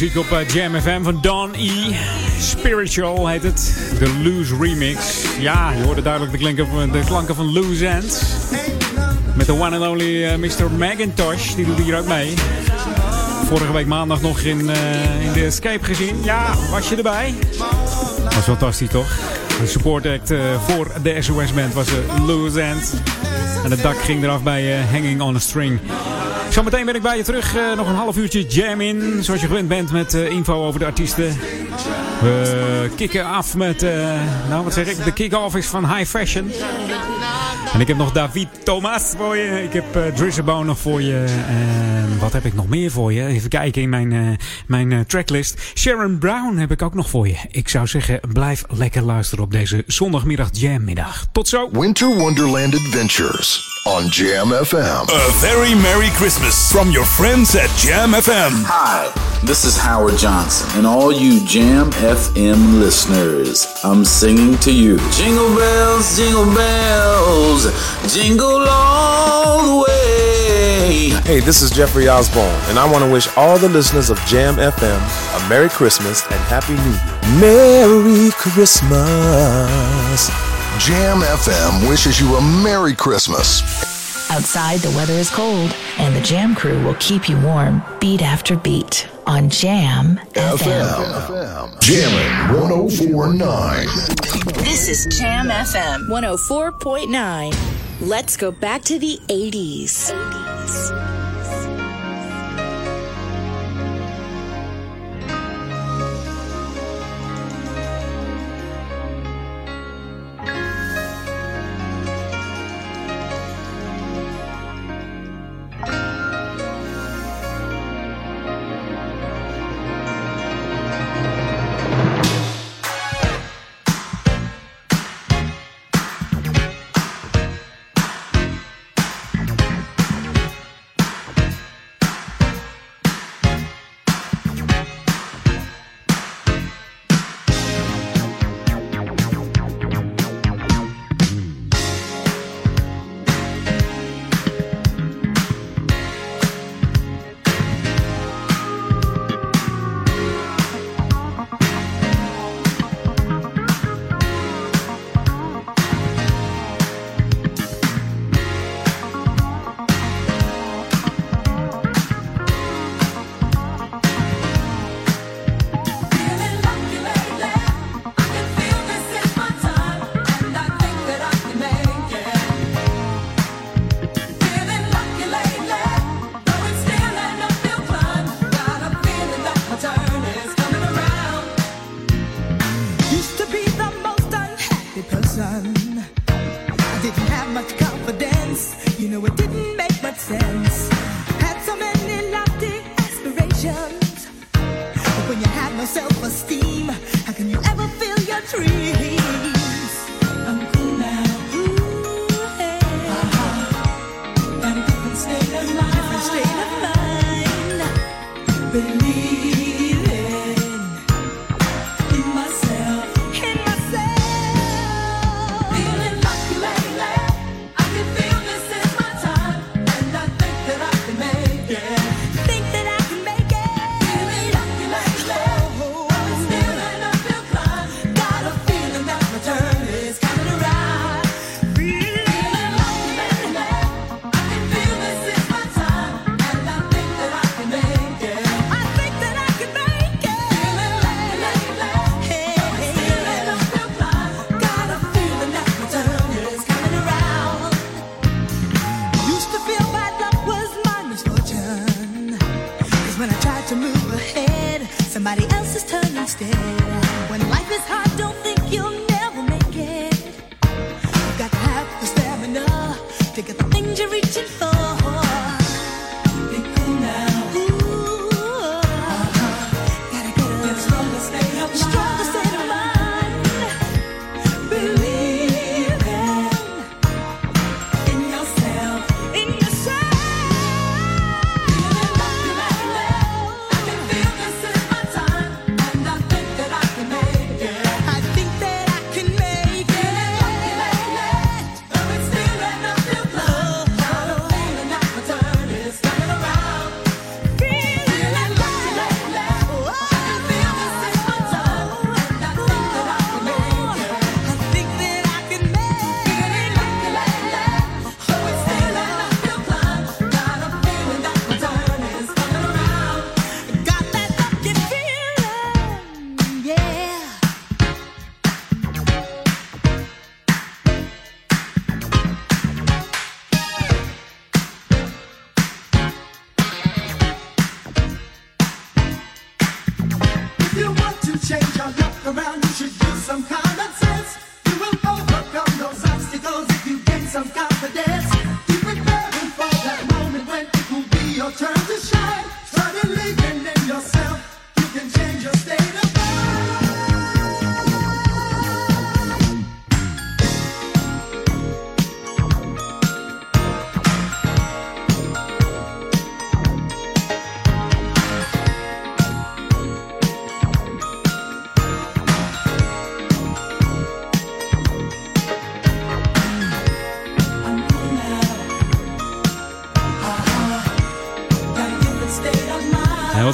Muziek op eh, Jam FM van Don E. Spiritual heet het. De Loose Remix. Ja, je hoorde duidelijk de klanken van, de klanken van Loose Ends. Met de one and only uh, Mr. Macintosh. Die doet hier ook mee. Vorige week maandag nog in, uh, in de Escape gezien. Ja, was je erbij? Was fantastisch toch? De support act voor de SOS Band was uh, Loose End. En het dak ging eraf bij Hanging on a String. Zometeen ben ik bij je terug. nog een half uurtje jam in. Zoals je gewend bent met info over de artiesten. We kicken af met, nou wat zeg ik, de kick-off is van High Fashion. En ik heb nog David Thomas voor je. Ik heb uh, nog voor je. En wat heb ik nog meer voor je? Even kijken in mijn, uh, mijn uh, tracklist. Sharon Brown heb ik ook nog voor je. Ik zou zeggen, blijf lekker luisteren op deze zondagmiddag jammiddag. Tot zo. Winter Wonderland Adventures on Jam FM. A very Merry Christmas from your friends at Jam FM. Hi, this is Howard Johnson. And all you Jam FM listeners, I'm singing to you. Jingle bells, jingle bells, jingle all the way. Hey, this is Jeffrey Osborne, and I want to wish all the listeners of Jam FM a Merry Christmas and Happy New Year. Merry Christmas. Jam FM wishes you a Merry Christmas. Outside, the weather is cold, and the Jam crew will keep you warm beat after beat on Jam FM. FM. Jamming 1049. This is Jam FM 104.9. Let's go back to the 80s. 80s.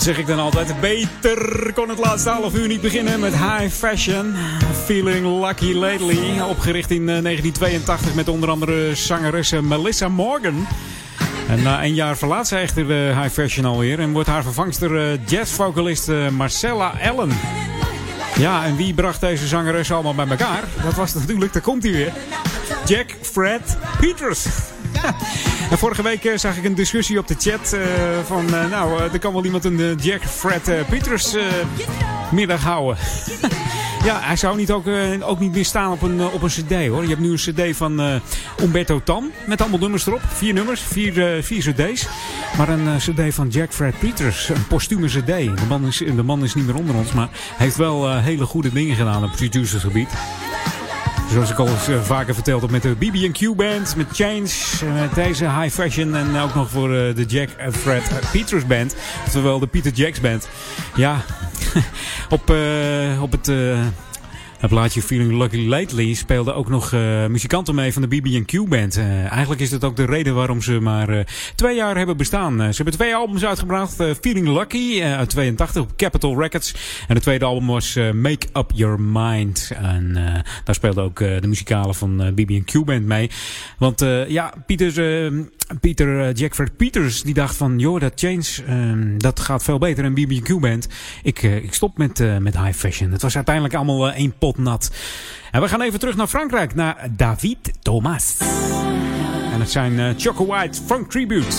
Zeg ik dan altijd? Beter kon het laatste half uur niet beginnen met High Fashion. Feeling Lucky Lately. Opgericht in eh, 1982 met onder andere zangeres Melissa Morgan. En na een jaar verlaat zij echter de High Fashion alweer. En wordt haar vervangster eh, jazzvocalist eh, Marcella Allen. Ja, en wie bracht deze zangeres allemaal bij elkaar? Dat was natuurlijk, daar komt hij weer. Jack Fred Peters. Vorige week eh, zag ik een discussie op de chat eh, van... eh, nou, er kan wel iemand een Jack Fred Peters middag houden. ja, hij zou niet ook, ook niet meer staan op een, op een cd hoor. Je hebt nu een cd van eh, Umberto Tan. Met allemaal nummers erop. Vier nummers, vier, vier cd's. Maar een cd van Jack Fred Peters. Een postume cd. De man is, de man is niet meer onder ons. Maar heeft wel hele goede dingen gedaan op producersgebied. Zoals ik al eh, vaker verteld heb met de BB&Q Band, met Change, eh, met deze High Fashion en ook nog voor eh, de Jack Fred Peters Band. Oftewel de Peter Jacks Band. Ja, op, op het... het plaatje Feeling Lucky Lately speelden ook nog eh, muzikanten mee van de BB&Q Band. Eh, eigenlijk is dat ook de reden waarom ze maar eh, twee jaar hebben bestaan. Ze hebben twee albums uitgebracht. Feeling Lucky uit 82 op Capitol Records. En het tweede album was Make Up Your Mind. En daar speelden ook de muzikalen van eh, BB&Q Band mee. Want ja, Pieter, eh, Pieter eh, Jackford Peters die dacht van... joh, dat Change, eh, dat gaat veel beter dan BB&Q Band. Ik, ik stop met, met High Fashion. Het was uiteindelijk allemaal één pot nat. En we gaan even terug naar Frankrijk, naar David Thomas. En het zijn eh, Choco White Funk Tributes.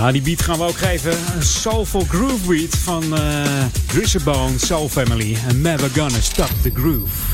Ah, die beat gaan we ook geven. Een soulful groove beat van uh, Grisabone Soul Family. And never gonna stop the groove.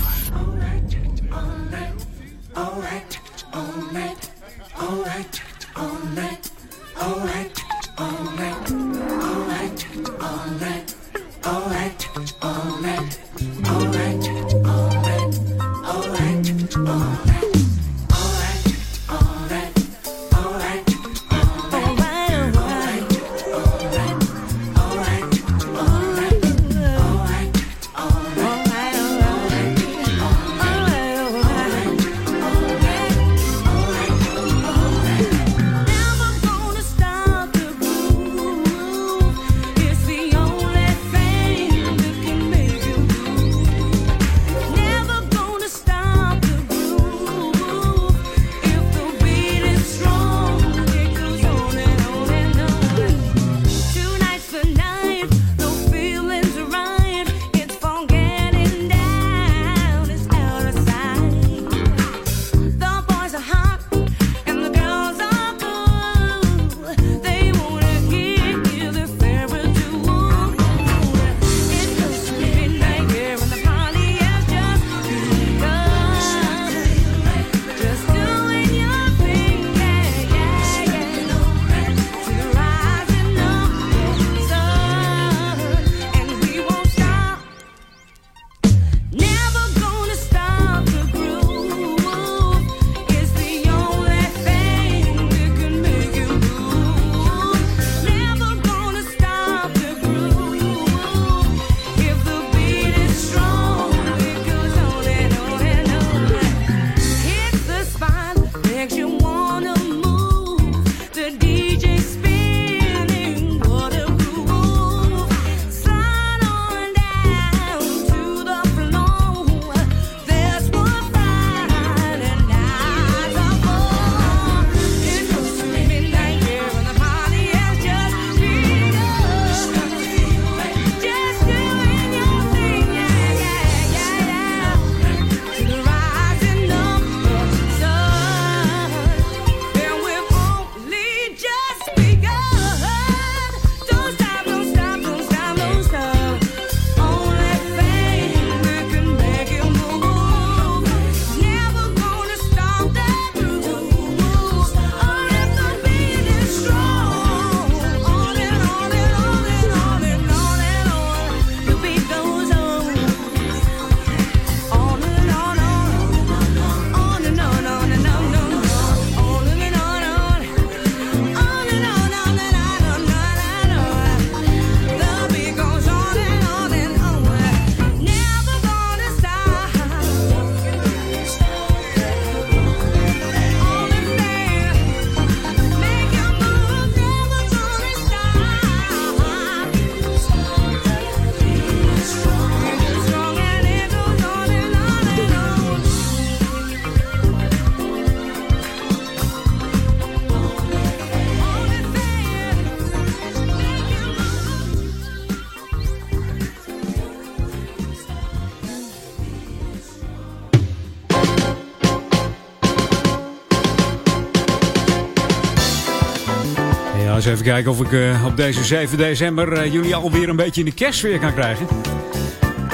Even kijken of ik uh, op deze 7 december uh, jullie alweer een beetje in de kerstsfeer kan krijgen.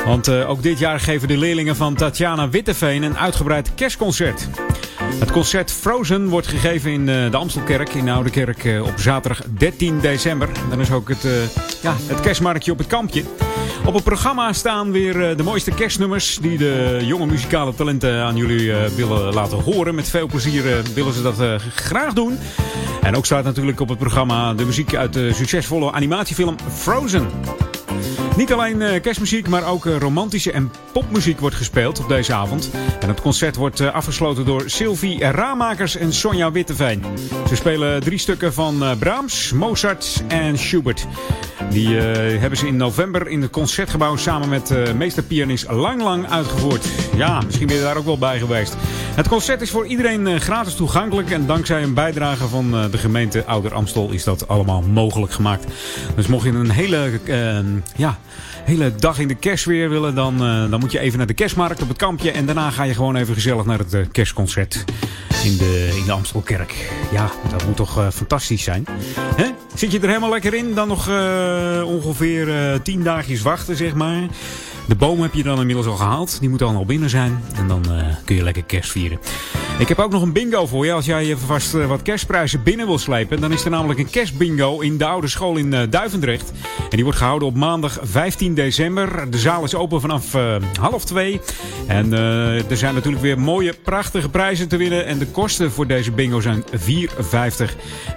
Want uh, ook dit jaar geven de leerlingen van Tatjana Witteveen een uitgebreid kerstconcert. Het concert Frozen wordt gegeven in de Amstelkerk, in de op zaterdag 13 december. Dan is ook het, ja, het kerstmarktje op het kampje. Op het programma staan weer de mooiste kerstnummers die de jonge muzikale talenten aan jullie willen laten horen. Met veel plezier willen ze dat graag doen. En ook staat natuurlijk op het programma de muziek uit de succesvolle animatiefilm Frozen. Niet alleen uh, kerstmuziek, maar ook uh, romantische en popmuziek wordt gespeeld op deze avond. En het concert wordt uh, afgesloten door Sylvie Raamakers en Sonja Witteveen. Ze spelen drie stukken van Brahms, Mozart en Schubert. Die hebben ze in november in het concertgebouw samen met meesterpianist Lang Lang uitgevoerd. Ja, misschien ben je daar ook wel bij geweest. Het concert is voor iedereen gratis toegankelijk. En dankzij een bijdrage van de gemeente Ouder Amstel is dat allemaal mogelijk gemaakt. Dus mocht je een hele... ja, hele dag in de kerstweer willen, dan, uh, dan moet je even naar de kerstmarkt op het kampje. En daarna ga je gewoon even gezellig naar het uh, kerstconcert. in de, in de Amstelkerk. Ja, dat moet toch fantastisch zijn. Hè? Zit je er helemaal lekker in? Dan nog ongeveer tien dagjes wachten, zeg maar. De boom heb je dan inmiddels al gehaald. Die moet dan al binnen zijn. En dan kun je lekker kerst vieren. Ik heb ook nog een bingo voor je. Als jij vast wat kerstprijzen binnen wil slepen. Dan is er namelijk een kerstbingo in de oude school in Duivendrecht. En die wordt gehouden op maandag 15 december. De zaal is open vanaf uh, half twee. En er zijn natuurlijk weer mooie, prachtige prijzen te winnen. En de kosten voor deze bingo zijn 4,50.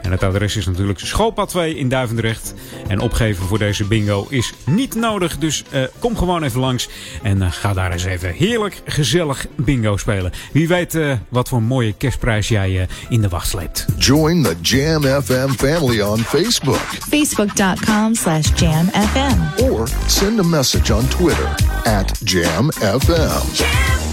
En het adres is natuurlijk Schoolpad 2 in Duivendrecht. En opgeven voor deze bingo is niet nodig. Dus kom gewoon even langs. En ga daar eens even heerlijk, gezellig bingo spelen. Wie weet wat voor mooie kerstprijs jij in de wacht sleept. Join the Jam FM family on Facebook. Facebook.com slash Jam FM. Or send a message on Twitter at Jam FM. Jam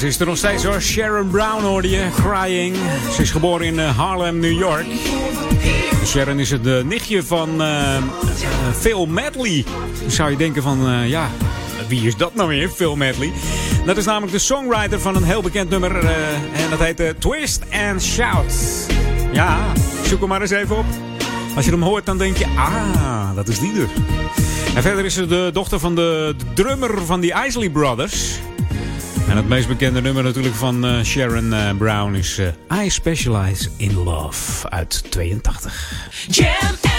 ze is er nog steeds hoor. Sharon Brown hoorde je, Crying. Ze is geboren in eh, Harlem, New York. Sharon is het eh, nichtje van eh, Phil Medley. Dan zou je denken van, ja, wie is dat nou weer, Phil Medley? Dat is namelijk de songwriter van een heel bekend nummer. en dat heet Twist and Shout. Ja, zoek hem maar eens even op. Als je hem hoort, dan denk je, ah, dat is die dus. En verder is ze de dochter van de drummer van die Isley Brothers. En het meest bekende nummer natuurlijk van eh, Sharon eh, Brown is eh, I Specialize in Love uit 82. Jam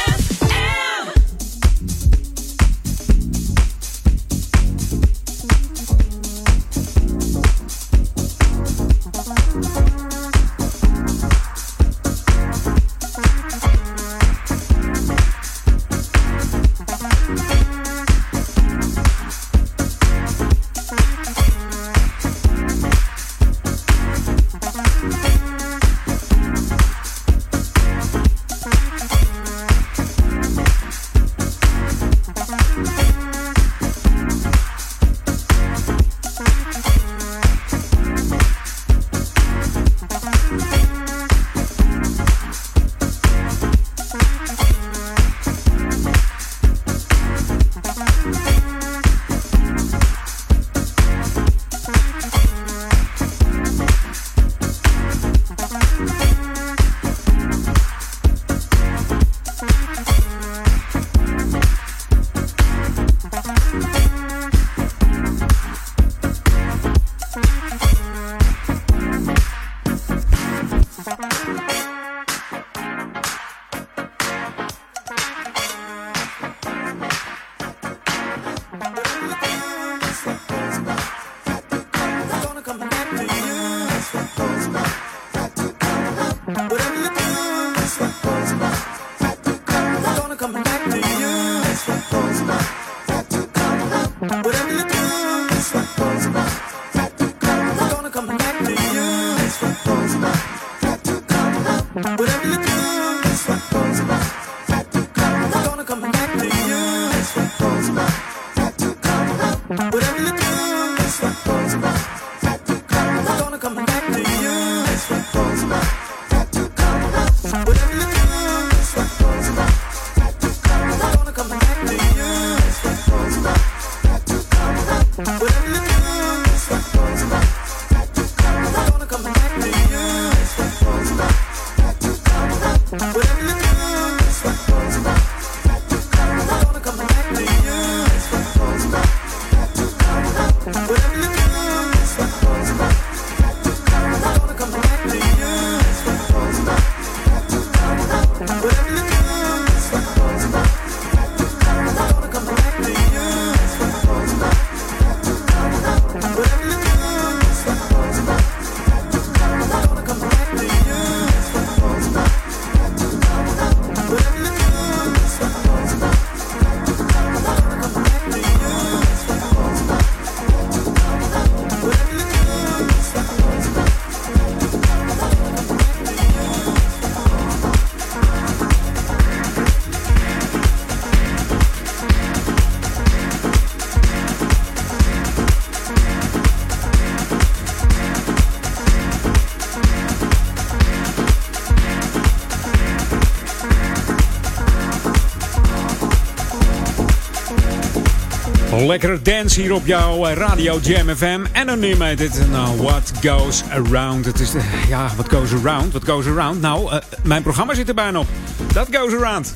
Lekker dance hier op jouw eh, radio Jam FM. Animated. Nou, what goes around. Het is, de, ja, what goes around? What goes around? Nou, uh, mijn programma zit er bijna op. That goes around.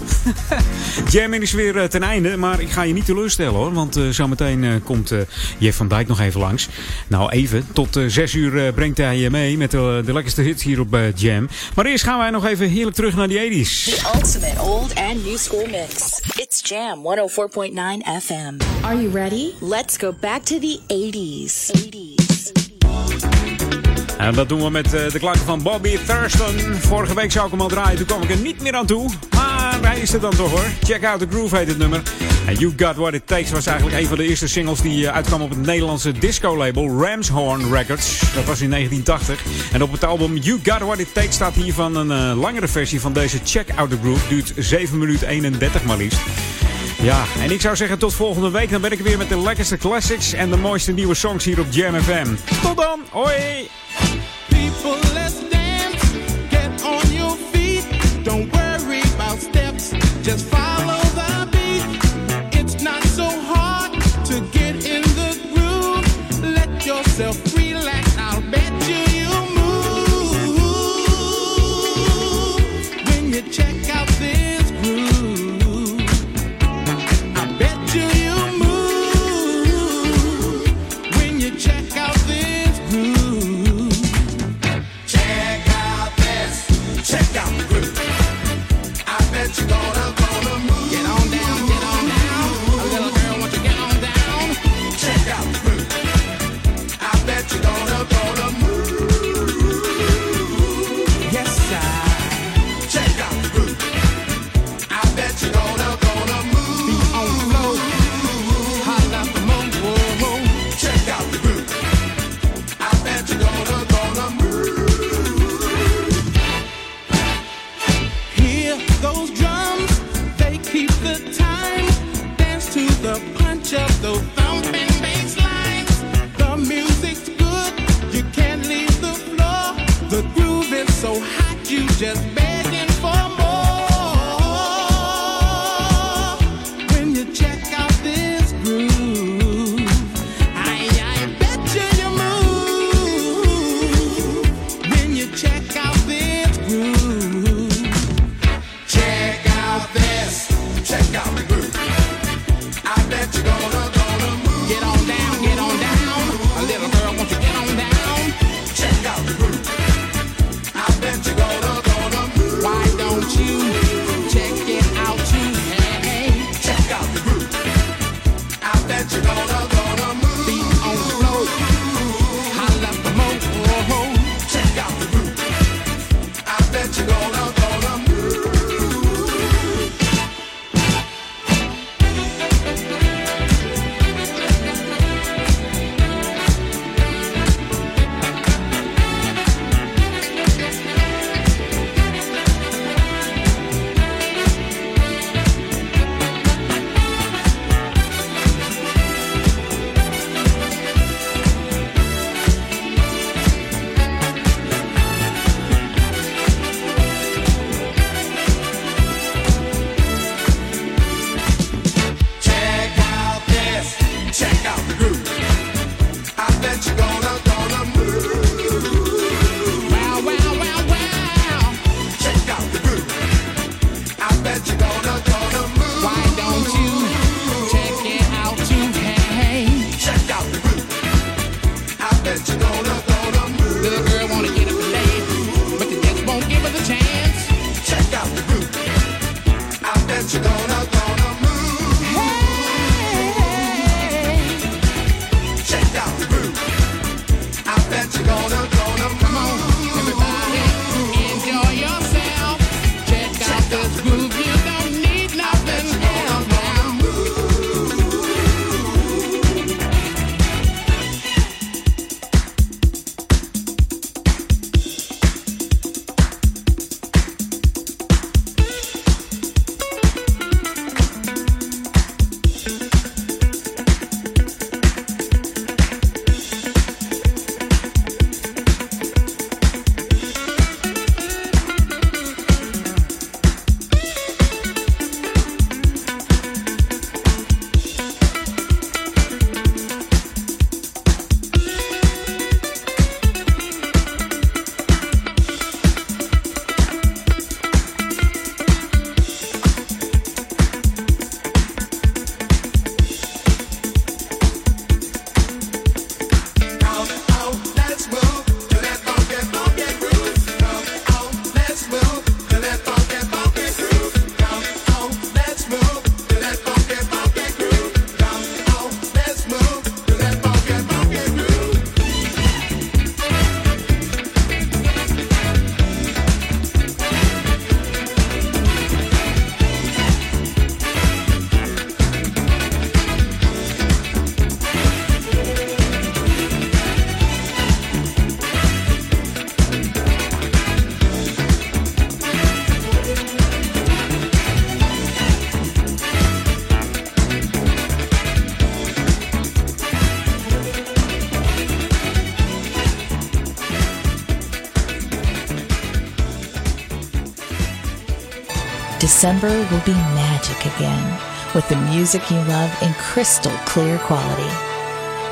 Jam is weer uh, ten einde. Maar ik ga je niet teleurstellen hoor. Want uh, zometeen komt Jeff van Dijk nog even langs. Nou, even. Tot 6 uur brengt hij je mee met de, de lekkerste hits hier op Jam. Maar eerst gaan wij nog even heerlijk terug naar die 80s. The ultimate old and new school mix. Jam 104.9 FM. Are you ready? Let's go back to the 80s. 80s. En dat doen we met uh, de klanken van Bobby Thurston. Vorige week zou ik hem al draaien, toen kwam ik er niet meer aan toe. Maar hij is er dan toch hoor. Check Out The Groove heet het nummer. En You Got What It Takes was eigenlijk een van de eerste singles die uh, uitkwam op het Nederlandse disco-label Ramshorn Records. Dat was in 1980. En op het album You Got What It Takes staat hiervan een uh, langere versie van deze Check Out The Groove. Duurt 7 minuten 31 maar liefst. Ja, en ik zou zeggen tot volgende week. Dan ben ik weer met de lekkerste classics en de mooiste nieuwe songs hier op Jam FM. Tot dan, hoi! People, let's dance. Get on your feet. Don't worry about steps. Just follow the beat. It's not so hard to get in the groove. Let yourself December will be magic again with the music you love in crystal clear quality.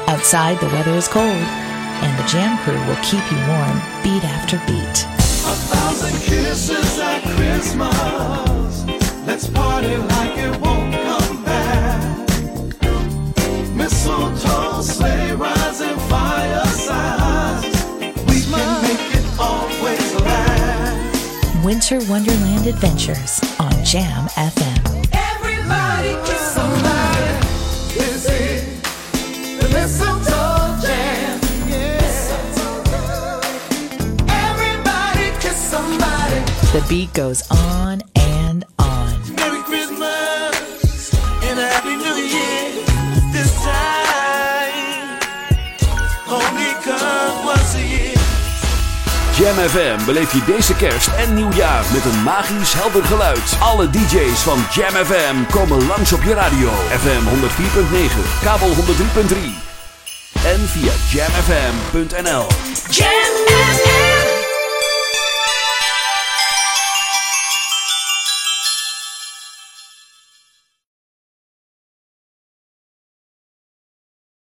Outside, the weather is cold, and the Jam Crew will keep you warm beat after beat. A thousand kisses at Christmas. Let's party like it won't come back. Mistletoe, sleigh rides, and firesides. We can make it always last. Winter Wonderland Adventures Jam FM. Everybody kiss somebody. This is the mistletoe jam. Everybody kiss somebody. The beat goes on Jam FM beleef je deze kerst en nieuwjaar met een magisch helder geluid. Alle DJ's van Jam FM komen langs op je radio. FM 104.9, kabel 103.3 en via jamfm.nl. Jam